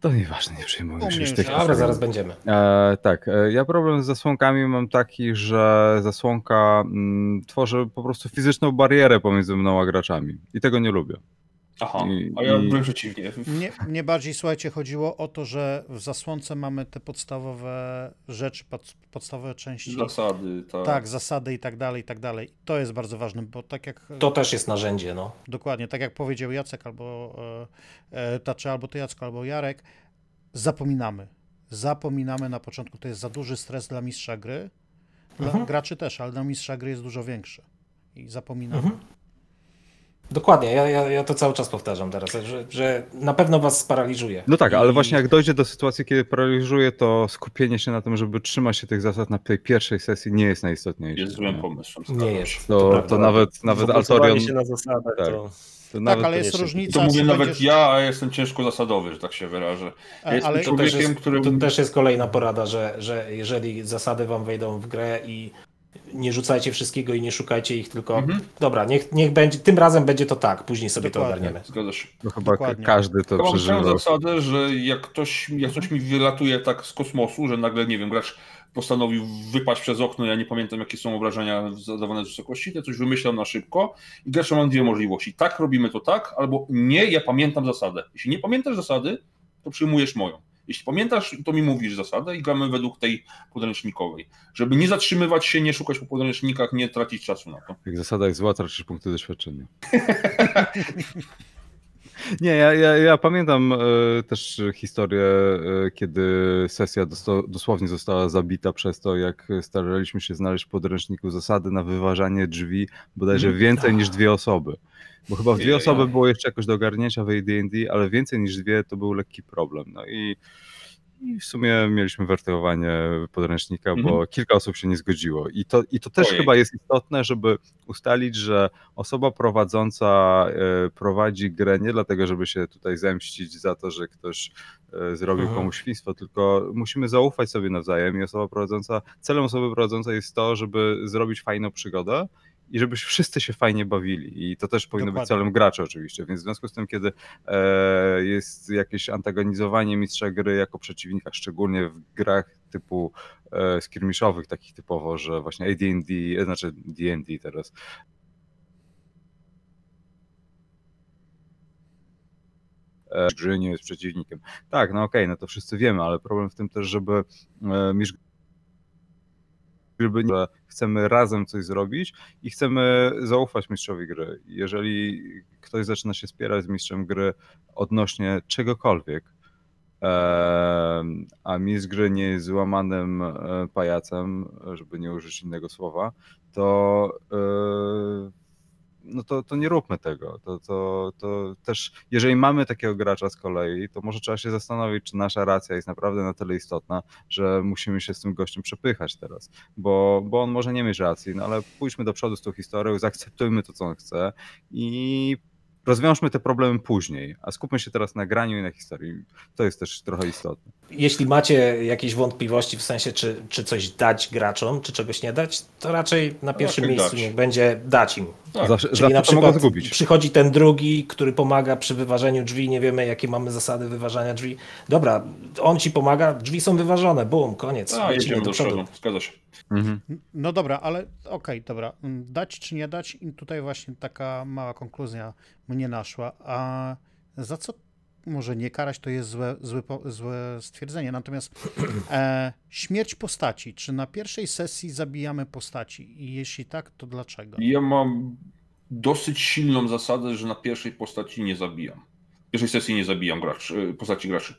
to nieważne, nie przejmujmy się tych dobra, zaraz będziemy. E, tak, e, ja problem z zasłonkami mam taki, że zasłonka mm, tworzy po prostu fizyczną barierę pomiędzy mną a graczami i tego nie lubię. Aha, a ja byłem przeciwnie. Mnie, mnie bardziej, słuchajcie, chodziło o to, że w zasłonce mamy te podstawowe rzeczy, pod, podstawowe części. Zasady, tak. Tak, zasady i tak dalej, i tak dalej. To jest bardzo ważne, bo tak jak To też jest narzędzie, no. dokładnie, tak jak powiedział Jacek albo e, e, Taczy, albo ty Jacko, albo Jarek, zapominamy. Zapominamy na początku, to jest za duży stres dla mistrza gry. Dla Mhm. graczy też, ale dla mistrza gry jest dużo większy. I zapominamy. Mhm. Dokładnie, ja, ja, ja to cały czas powtarzam teraz, że, że na pewno was sparaliżuje. No tak, ale I- właśnie jak dojdzie do sytuacji, kiedy paraliżuje, to skupienie się na tym, żeby trzymać się tych zasad na tej pierwszej sesji nie jest najistotniejsze. Jest złym pomysłem. Nie zgadzam jest. się. To, prawda. to nawet, nawet Fokusowanie Altorion, się na zasadach, tak. to... to Tak, nawet ale jest koniecznie. różnica. To mówię nawet będziesz- ja, a jestem ciężko zasadowy, że tak się wyrażę. Ja jestem ale To też, człowiekiem, jest, który... to też jest kolejna porada, że, że jeżeli zasady wam wejdą w grę i nie rzucajcie wszystkiego i nie szukajcie ich, tylko Mhm. dobra, niech, niech będzie, tym razem będzie to tak, później sobie to Dokładnie. ogarniemy. Zgadza się. to chyba Dokładnie. każdy to Ja mam przeżywa. zasadę, że jak ktoś, jak coś mi wylatuje tak z kosmosu, że nagle, nie wiem, gracz postanowił wypaść przez okno, ja nie pamiętam jakie są obrażenia zadawane z wysokości, to coś wymyślam na szybko i gracz ma dwie możliwości. Tak, robimy to tak, albo nie, ja pamiętam zasadę. Jeśli nie pamiętasz zasady, to przyjmujesz moją. Jeśli pamiętasz, to mi mówisz zasadę i gramy według tej podręcznikowej. Żeby nie zatrzymywać się, nie szukać po podręcznikach, nie tracić czasu na to. Jak zasada jest zła, tracisz punkty doświadczenia. Nie, ja, ja, ja pamiętam e, też historię, e, kiedy sesja dosto, dosłownie została zabita przez to, jak staraliśmy się znaleźć w podręczniku zasady na wyważanie drzwi bodajże Mhm. więcej niż dwie osoby. Bo chyba w dwie osoby było jeszcze jakoś do ogarnięcia w AD&D, ale więcej niż dwie to był lekki problem. No i, i w sumie mieliśmy wertowanie podręcznika, bo Mhm. kilka osób się nie zgodziło. I to, i to też Ojej. chyba jest istotne, żeby ustalić, że osoba prowadząca e, prowadzi grę nie dlatego, żeby się tutaj zemścić za to, że ktoś e, zrobił Mhm. komuś świństwo, tylko musimy zaufać sobie nawzajem i osoba prowadząca, celem osoby prowadzącej jest to, żeby zrobić fajną przygodę i żeby wszyscy się fajnie bawili. I to też powinno być Dokładnie. celem graczy oczywiście. Więc w związku z tym, kiedy e, jest jakieś antagonizowanie mistrza gry jako przeciwnika, szczególnie w grach typu e, skirmiszowych, takich typowo, że właśnie AD&D, e, znaczy D&D teraz, e, gry nie jest przeciwnikiem. Tak, no okej, no to wszyscy wiemy, ale problem w tym też, żeby e, że chcemy razem coś zrobić i chcemy zaufać mistrzowi gry. Jeżeli ktoś zaczyna się spierać z mistrzem gry odnośnie czegokolwiek, a mistrz gry nie jest złamanym e, pajacem, żeby nie użyć innego słowa, to e, no to, to nie róbmy tego. To, to, to też, jeżeli mamy takiego gracza z kolei, to może trzeba się zastanowić, czy nasza racja jest naprawdę na tyle istotna, że musimy się z tym gościem przepychać teraz, bo, bo on może nie mieć racji, no ale pójdźmy do przodu z tą historią, zaakceptujmy to, co on chce i rozwiążmy te problemy później, a skupmy się teraz na graniu i na historii. To jest też trochę istotne. jeśli macie jakieś wątpliwości w sensie, czy, czy coś dać graczom, czy czegoś nie dać, to raczej na pierwszym Raczej miejscu dać. niech będzie dać im. Tak. Zawsze, Czyli zawsze na przykład zgubić. przychodzi ten drugi, który pomaga przy wyważeniu drzwi, nie wiemy jakie mamy zasady wyważania drzwi. Dobra, on ci pomaga, drzwi są wyważone, bum, koniec. A, lecimy jedziemy do przodu, zgadza się. Mhm. No dobra, ale okej, dobra. Mm, Dać czy nie dać? I tutaj właśnie taka mała konkluzja mnie naszła. A za co może nie karać, to jest złe, złe, złe stwierdzenie. Natomiast e, śmierć postaci. Czy na pierwszej sesji zabijamy postaci? I jeśli tak, to dlaczego? Ja mam dosyć silną zasadę, że na pierwszej postaci nie zabijam. W pierwszej sesji nie zabijam graczy, postaci graczy.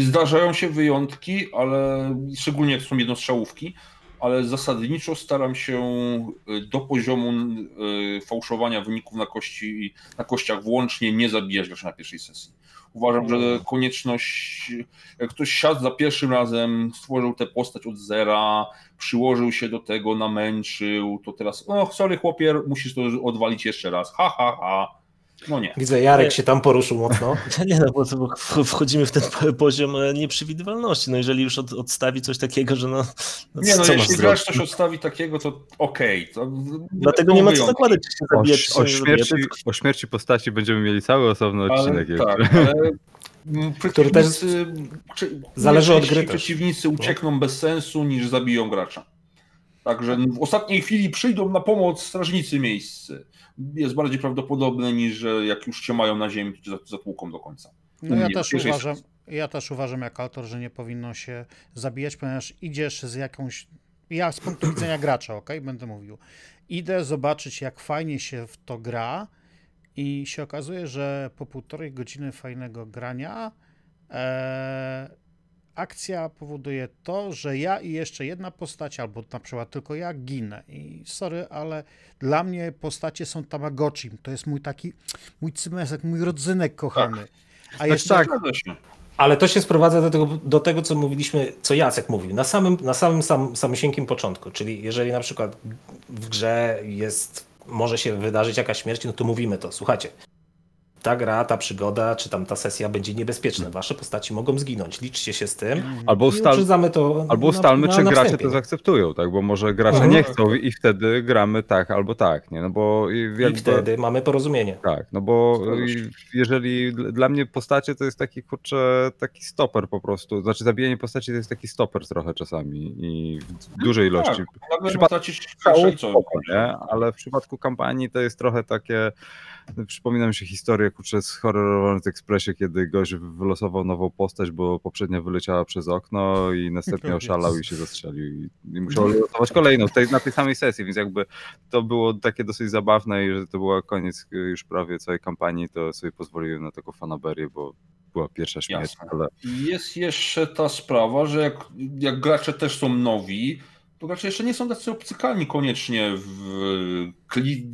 Zdarzają się wyjątki, ale szczególnie jak są jednostrzałówki, ale zasadniczo staram się y, do poziomu y, fałszowania wyników na, kości, na kościach włącznie nie zabijać graczy na pierwszej sesji. Uważam, że konieczność, jak ktoś siadł za pierwszym razem, stworzył tę postać od zera, przyłożył się do tego, namęczył, to teraz, o sorry chłopie, musisz to odwalić jeszcze raz, ha, ha, ha. No nie. Widzę, Jarek się tam poruszył mocno. Nie no, bo, wchodzimy w ten po- poziom e, nieprzewidywalności. No jeżeli już od, odstawi coś takiego, że no, no Nie no, co masz jeśli gracz coś odstawi takiego, to okej. to Dlatego nie ma co zakładać, czy się O, zabija, czy się o, zabija. śmierci, o śmierci postaci będziemy mieli cały osobny odcinek Ale, jeszcze. tak, ale Który też zależy od gry też. Przeciwnicy uciekną bez sensu niż zabiją gracza. Także w ostatniej chwili przyjdą na pomoc strażnicy miejscy. Jest bardziej prawdopodobne niż, że jak już cię mają na ziemi, to cię zatłuką do końca. No ja też uważam, ja też uważam jako autor, że nie powinno się zabijać, ponieważ idziesz z jakąś. Ja z punktu widzenia gracza, ok, będę mówił. Idę zobaczyć, jak fajnie się w to gra, i się okazuje, że po półtorej godziny fajnego grania e, akcja powoduje to, że ja i jeszcze jedna postać, albo na przykład tylko ja ginę. I sorry, ale dla mnie postacie są Tamagotchim. To jest mój taki, mój cymesek, mój rodzynek kochany. A jeszcze tak. Się. Ale to się sprowadza do tego, do tego, co mówiliśmy, co Jacek mówił, na samym, na samym sam, samysieńkim początku. Czyli jeżeli na przykład w grze jest, może się wydarzyć jakaś śmierć, no to mówimy to. Słuchajcie, ta gra, ta przygoda, czy tam ta sesja będzie niebezpieczna. Wasze postaci mogą zginąć. Liczcie się z tym. Albo, I ustal, to albo na- ustalmy, na- czy na gracze to zaakceptują, tak? Bo może gracze Mhm. nie chcą i wtedy gramy tak albo tak, nie? No bo i I jakby, wtedy mamy porozumienie. Tak, no bo jeżeli dl- dla mnie postacie to jest taki kurczę, taki stoper po prostu. Znaczy zabijanie postaci to jest taki stoper trochę czasami i w dużej ilości. Tak, nagle Przypad- tracisz Strzałów i co? spoko, nie? Ale w przypadku kampanii to jest trochę takie. Przypomina mi się historię kurczę z Horror Expressie, kiedy gość wylosował nową postać, bo poprzednia wyleciała przez okno i następnie oszalał i się zastrzelił i, musiał losować kolejną tej, na tej samej sesji, więc jakby to było takie dosyć zabawne i że to była koniec y, już prawie całej kampanii, to sobie pozwoliłem na taką fanaberię, bo była pierwsza śmierć, ale Jest jeszcze ta sprawa, że jak, jak gracze też są nowi, to gracze jeszcze nie są tacy obcykalni koniecznie w, kli,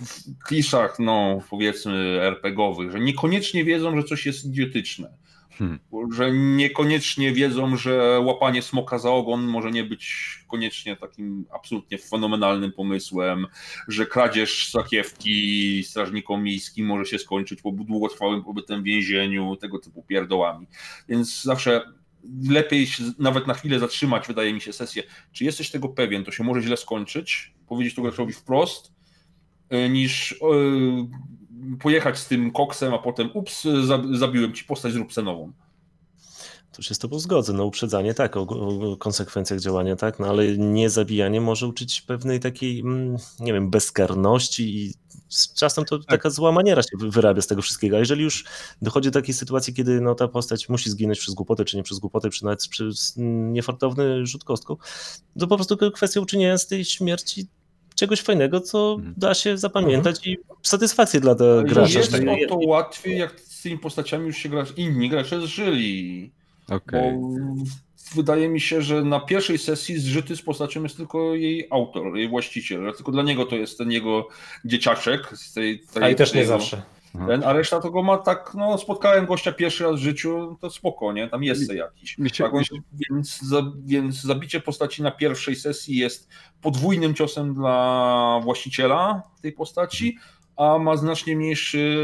w kliszach, no powiedzmy RPGowych, że niekoniecznie wiedzą, że coś jest idiotyczne. Hmm. Że niekoniecznie wiedzą, że łapanie smoka za ogon może nie być koniecznie takim absolutnie fenomenalnym pomysłem, że kradzież sakiewki strażnikom miejskim może się skończyć po długotrwałym pobytem w więzieniu, tego typu pierdołami. Więc zawsze lepiej się nawet na chwilę zatrzymać, wydaje mi się, sesję. Czy jesteś tego pewien, to się może źle skończyć, powiedzieć to graczowi wprost, y, niż y, pojechać z tym koksem, a potem ups, zab- zabiłem ci postać, zrób se nową. Tu się z tobą zgodzę, no uprzedzanie tak, o, o konsekwencjach działania tak, no ale nie zabijanie może uczyć pewnej takiej, mm, nie wiem, bezkarności i z czasem to taka zła maniera się wy- wyrabia z tego wszystkiego, a jeżeli już dochodzi do takiej sytuacji, kiedy no, ta postać musi zginąć przez głupotę, czy nie przez głupotę, czy nawet przez niefartowny rzut kostką, to po prostu kwestia uczynienia z tej śmierci czegoś fajnego, co Mhm. da się zapamiętać i satysfakcję dla tego gracza. Jest że- o to łatwiej, jak z tymi postaciami już się gracz, inni gracze zżyli. okej. Bo wydaje mi się, że na pierwszej sesji zżyty z postacią jest tylko jej autor, jej właściciel. Tylko dla niego to jest ten jego dzieciaczek. Z tej, tej, A i też nie tego- zawsze. Ten, a reszta to go ma tak, no spotkałem gościa pierwszy raz w życiu, to spoko, nie? Tam jest jakiś. Się- Tak, więc, za, więc zabicie postaci na pierwszej sesji jest podwójnym ciosem dla właściciela tej postaci, a ma znacznie mniejszy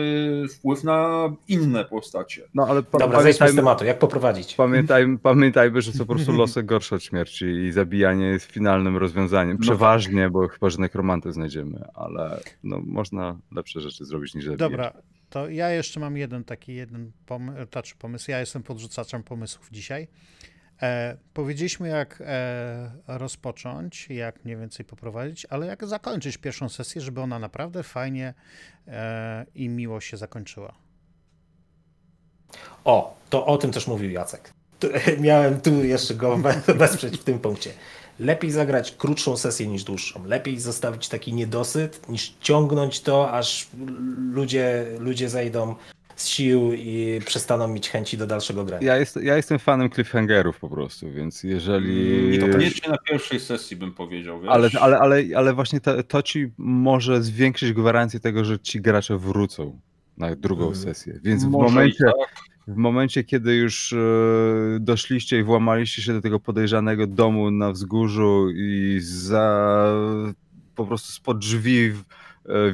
wpływ na inne postacie. No ale pa- Dobra, zejdźmy z pamiętajmy, tematu. Jak poprowadzić? pamiętajmy, pamiętajmy, że są po prostu losy gorsze od śmierci i zabijanie jest finalnym rozwiązaniem. No Przeważnie, bo chyba, że nekromanty znajdziemy, ale no, można lepsze rzeczy zrobić niż zabijać. Dobra, to ja jeszcze mam jeden taki jeden pom- znaczy pomysł. Ja jestem podrzucaczem pomysłów dzisiaj. E, powiedzieliśmy, jak e, rozpocząć, jak mniej więcej poprowadzić, ale jak zakończyć pierwszą sesję, żeby ona naprawdę fajnie e, i miło się zakończyła. O, to o tym też mówił Jacek. Tu, miałem tu jeszcze go we- wesprzeć w tym punkcie. Lepiej zagrać krótszą sesję niż dłuższą. Lepiej zostawić taki niedosyt, niż ciągnąć to, aż ludzie, ludzie zejdą z sił i przestaną mieć chęci do dalszego grania. Ja, jest, ja jestem fanem cliffhangerów po prostu, więc jeżeli... Niekoniecznie na pierwszej sesji bym powiedział, wiesz? Ale, ale, ale, ale właśnie to, to ci może zwiększyć gwarancję tego, że ci gracze wrócą na drugą Mhm. sesję. Więc w Może momencie, i tak. w momencie, kiedy już e, doszliście i włamaliście się do tego podejrzanego domu na wzgórzu i za po prostu spod drzwi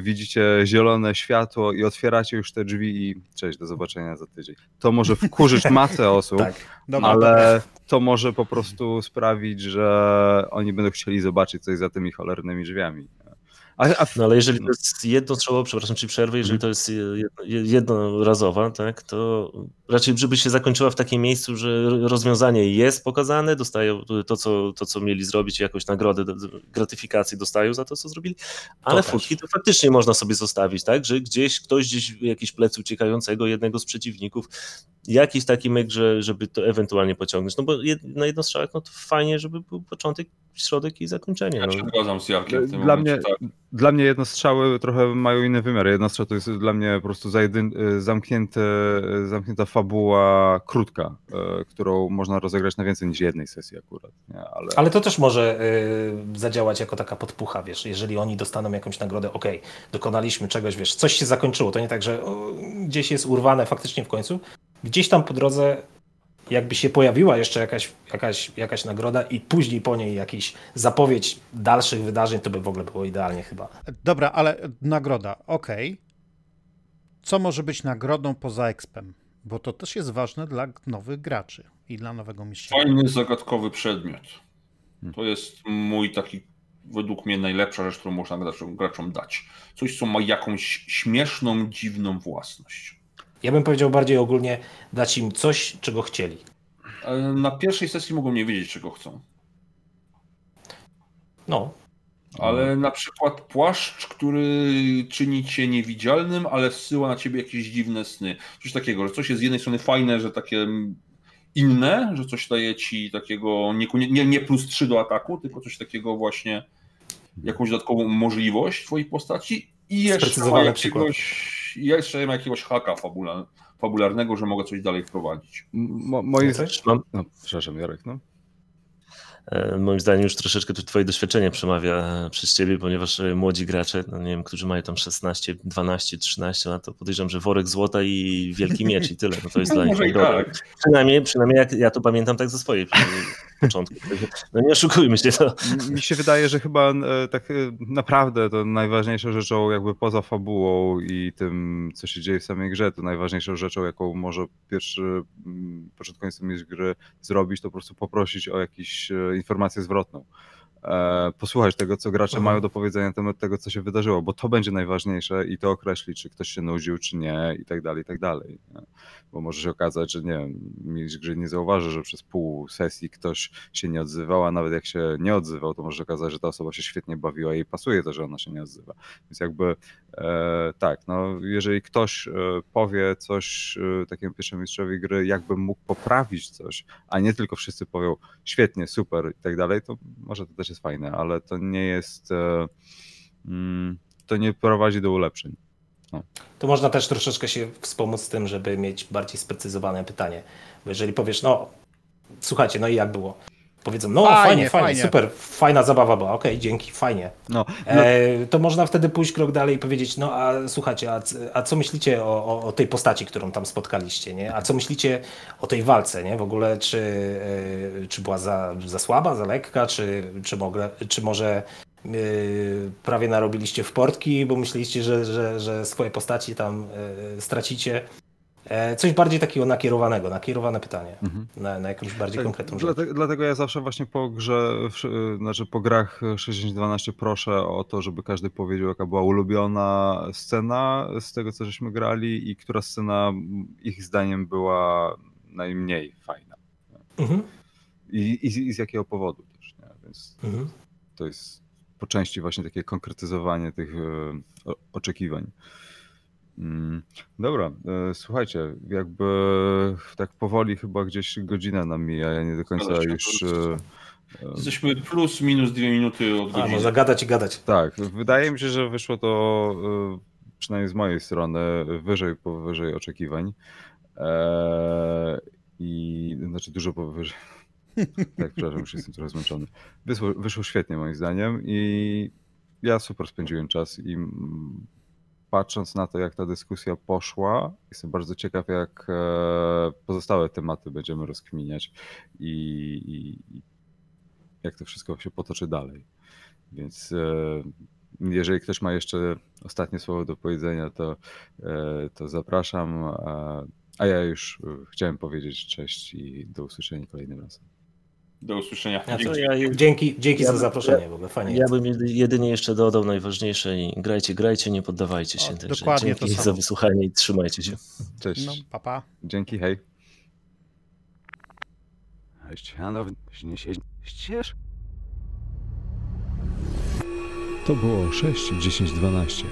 widzicie zielone światło i otwieracie już te drzwi i cześć, do zobaczenia za tydzień. To może wkurzyć masę osób, Tak. Dobra, ale to może po prostu sprawić, że oni będą chcieli zobaczyć coś za tymi cholernymi drzwiami. A, a No ale jeżeli to jest jednostrzałowo, przepraszam ci przerwę, jeżeli to jest jedno- jednorazowa, tak, to raczej żeby się zakończyła w takim miejscu, że rozwiązanie jest pokazane, dostają to, co, to, co mieli zrobić, jakąś nagrodę, gratyfikację dostają za to, co zrobili, ale też. furtki to faktycznie można sobie zostawić, tak, że gdzieś ktoś gdzieś jakiś plec uciekającego jednego z przeciwników, jakiś taki myk, że, żeby to ewentualnie pociągnąć, no bo jed, na jednostrzałach, no to fajnie, żeby był początek, środek i zakończenie. Ja No. się zgadzam z Jarkiem w tym Dla momencie, mnie- tak. Dla mnie jednostrzały trochę mają inny wymiar. Jednostrzał to jest dla mnie po prostu zajedyn, zamknięte, zamknięta fabuła krótka, e, którą można rozegrać na więcej niż jednej sesji akurat. Nie? Ale, Ale to też może y, zadziałać jako taka podpucha, wiesz, jeżeli oni dostaną jakąś nagrodę, okej, dokonaliśmy czegoś, wiesz, coś się zakończyło, to nie tak, że o, gdzieś jest urwane faktycznie w końcu, gdzieś tam po drodze jakby się pojawiła jeszcze jakaś, jakaś, jakaś nagroda i później po niej jakiś zapowiedź dalszych wydarzeń, to by w ogóle było idealnie chyba. dobra, ale nagroda, okej. Co może być nagrodą poza expem? Bo to też jest ważne dla nowych graczy i dla nowego mistrza. Fajny, zagadkowy przedmiot. To jest mój taki, według mnie, najlepsza rzecz, którą można graczom, graczom dać. Coś, co ma jakąś śmieszną, dziwną własność. Ja bym powiedział bardziej ogólnie dać im coś, czego chcieli. E, Na pierwszej sesji mogą nie wiedzieć, czego chcą. No, Ale na przykład płaszcz, który czyni cię niewidzialnym, ale wsyła na ciebie jakieś dziwne sny. Coś takiego, że coś jest z jednej strony fajne, że takie inne, że coś daje ci takiego nie, nie, nie plus 3 do ataku, tylko coś takiego właśnie, jakąś dodatkową możliwość twojej postaci i jeszcze jakiegoś, jeszcze ma jakiegoś haka fabula, fabularnego, że mogę coś dalej wprowadzić. mo, moim, Coś? Mam, no, przepraszam, Jarek, no. E, Moim zdaniem już troszeczkę tu twoje doświadczenie przemawia przez ciebie, ponieważ e, młodzi gracze, no nie wiem, którzy mają tam 16, 12, 13 lat, to podejrzewam, że worek złota i wielki miecz i tyle. No to jest No dla nich tak. Przynajmniej, przynajmniej jak ja to pamiętam tak ze swojej początku. No nie oszukujmy się, to Mi się wydaje, że chyba e, tak e, naprawdę to najważniejszą rzeczą jakby poza fabułą i tym, co się dzieje w samej grze, to najważniejszą rzeczą, jaką może pierwszy mm, początkujący mistrz gry zrobić, to po prostu poprosić o jakąś e, informację zwrotną. E, Posłuchać tego, co gracze Mhm. mają do powiedzenia na temat tego, co się wydarzyło, bo to będzie najważniejsze i to określi, czy ktoś się nudził, czy nie i tak dalej, i tak dalej. Bo może się okazać, że nie wiem, mistrz gry nie zauważy, że przez pół sesji ktoś się nie odzywał, a nawet jak się nie odzywał, to może się okazać, że ta osoba się świetnie bawiła i pasuje to, że ona się nie odzywa. Więc jakby e, tak, no jeżeli ktoś e, powie coś e, takiemu pierwszemu mistrzowi gry, jakby mógł poprawić coś, a nie tylko wszyscy powią świetnie, super i tak dalej, to może to też jest fajne, ale to nie jest e, mm, to nie prowadzi do ulepszeń. To można też troszeczkę się wspomóc tym, żeby mieć bardziej sprecyzowane pytanie. Bo jeżeli powiesz, no słuchajcie, no i jak było? Powiedzą, no Fajnie, fajnie, fajnie, super, fajna zabawa była, okej, dzięki, fajnie. No, E, to można wtedy pójść krok dalej i powiedzieć, no a słuchajcie, a, a co myślicie o, o, o tej postaci, którą tam spotkaliście, nie? A co myślicie o tej walce, nie? W ogóle, czy, e, czy była za, za słaba, za lekka, czy, czy, mogle, czy może yy, prawie narobiliście w portki, bo myśleliście, że, że, że swoje postaci tam yy, stracicie. E, Coś bardziej takiego nakierowanego, nakierowane pytanie Mhm. na, na jakąś bardziej Tak, konkretną rzecz. dlatego, dlatego ja zawsze właśnie po grze, znaczy po grach 6012 proszę o to, żeby każdy powiedział, jaka była ulubiona scena z tego, co żeśmy grali i która scena ich zdaniem była najmniej fajna. Mhm. I, i, z- i z jakiego powodu też, nie? Więc Mhm. to jest po części właśnie takie konkretyzowanie tych e, oczekiwań. Mm, Dobra, e, słuchajcie, jakby tak powoli chyba gdzieś godzina nam mija, ja nie do końca Zgadza się, już... e, e, Jesteśmy plus minus dwie minuty od A, godziny. można gadać i gadać. Tak, wydaje mi się, że wyszło to przynajmniej z mojej strony wyżej powyżej oczekiwań. I znaczy dużo powyżej. Tak, przepraszam, już jestem trochę zmęczony. Wyszło, wyszło świetnie moim zdaniem i ja super spędziłem czas i patrząc na to, jak ta dyskusja poszła, jestem bardzo ciekaw, jak e, pozostałe tematy będziemy rozkminiać i, i, i jak to wszystko się potoczy dalej. Więc e, jeżeli ktoś ma jeszcze ostatnie słowo do powiedzenia, to, e, to zapraszam. A, ja już chciałem powiedzieć cześć i do usłyszenia kolejnym razem. Do usłyszenia. Ja Dzięki. to ja, Dzięki, dzięki Ja za zaproszenie, w ogóle fajnie. ja bym jedy- jedynie jeszcze dodał najważniejsze i grajcie, grajcie, nie poddawajcie się. O, Także dokładnie to dzięki samo. za wysłuchanie i trzymajcie się. Cześć. No, papa. Dzięki, hej. Ścianow, ścież. To było 6, 10, 12.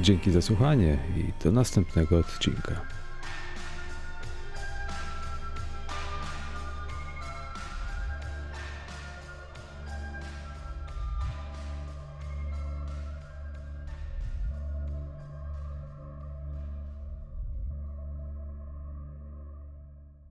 Dzięki za słuchanie i do następnego odcinka.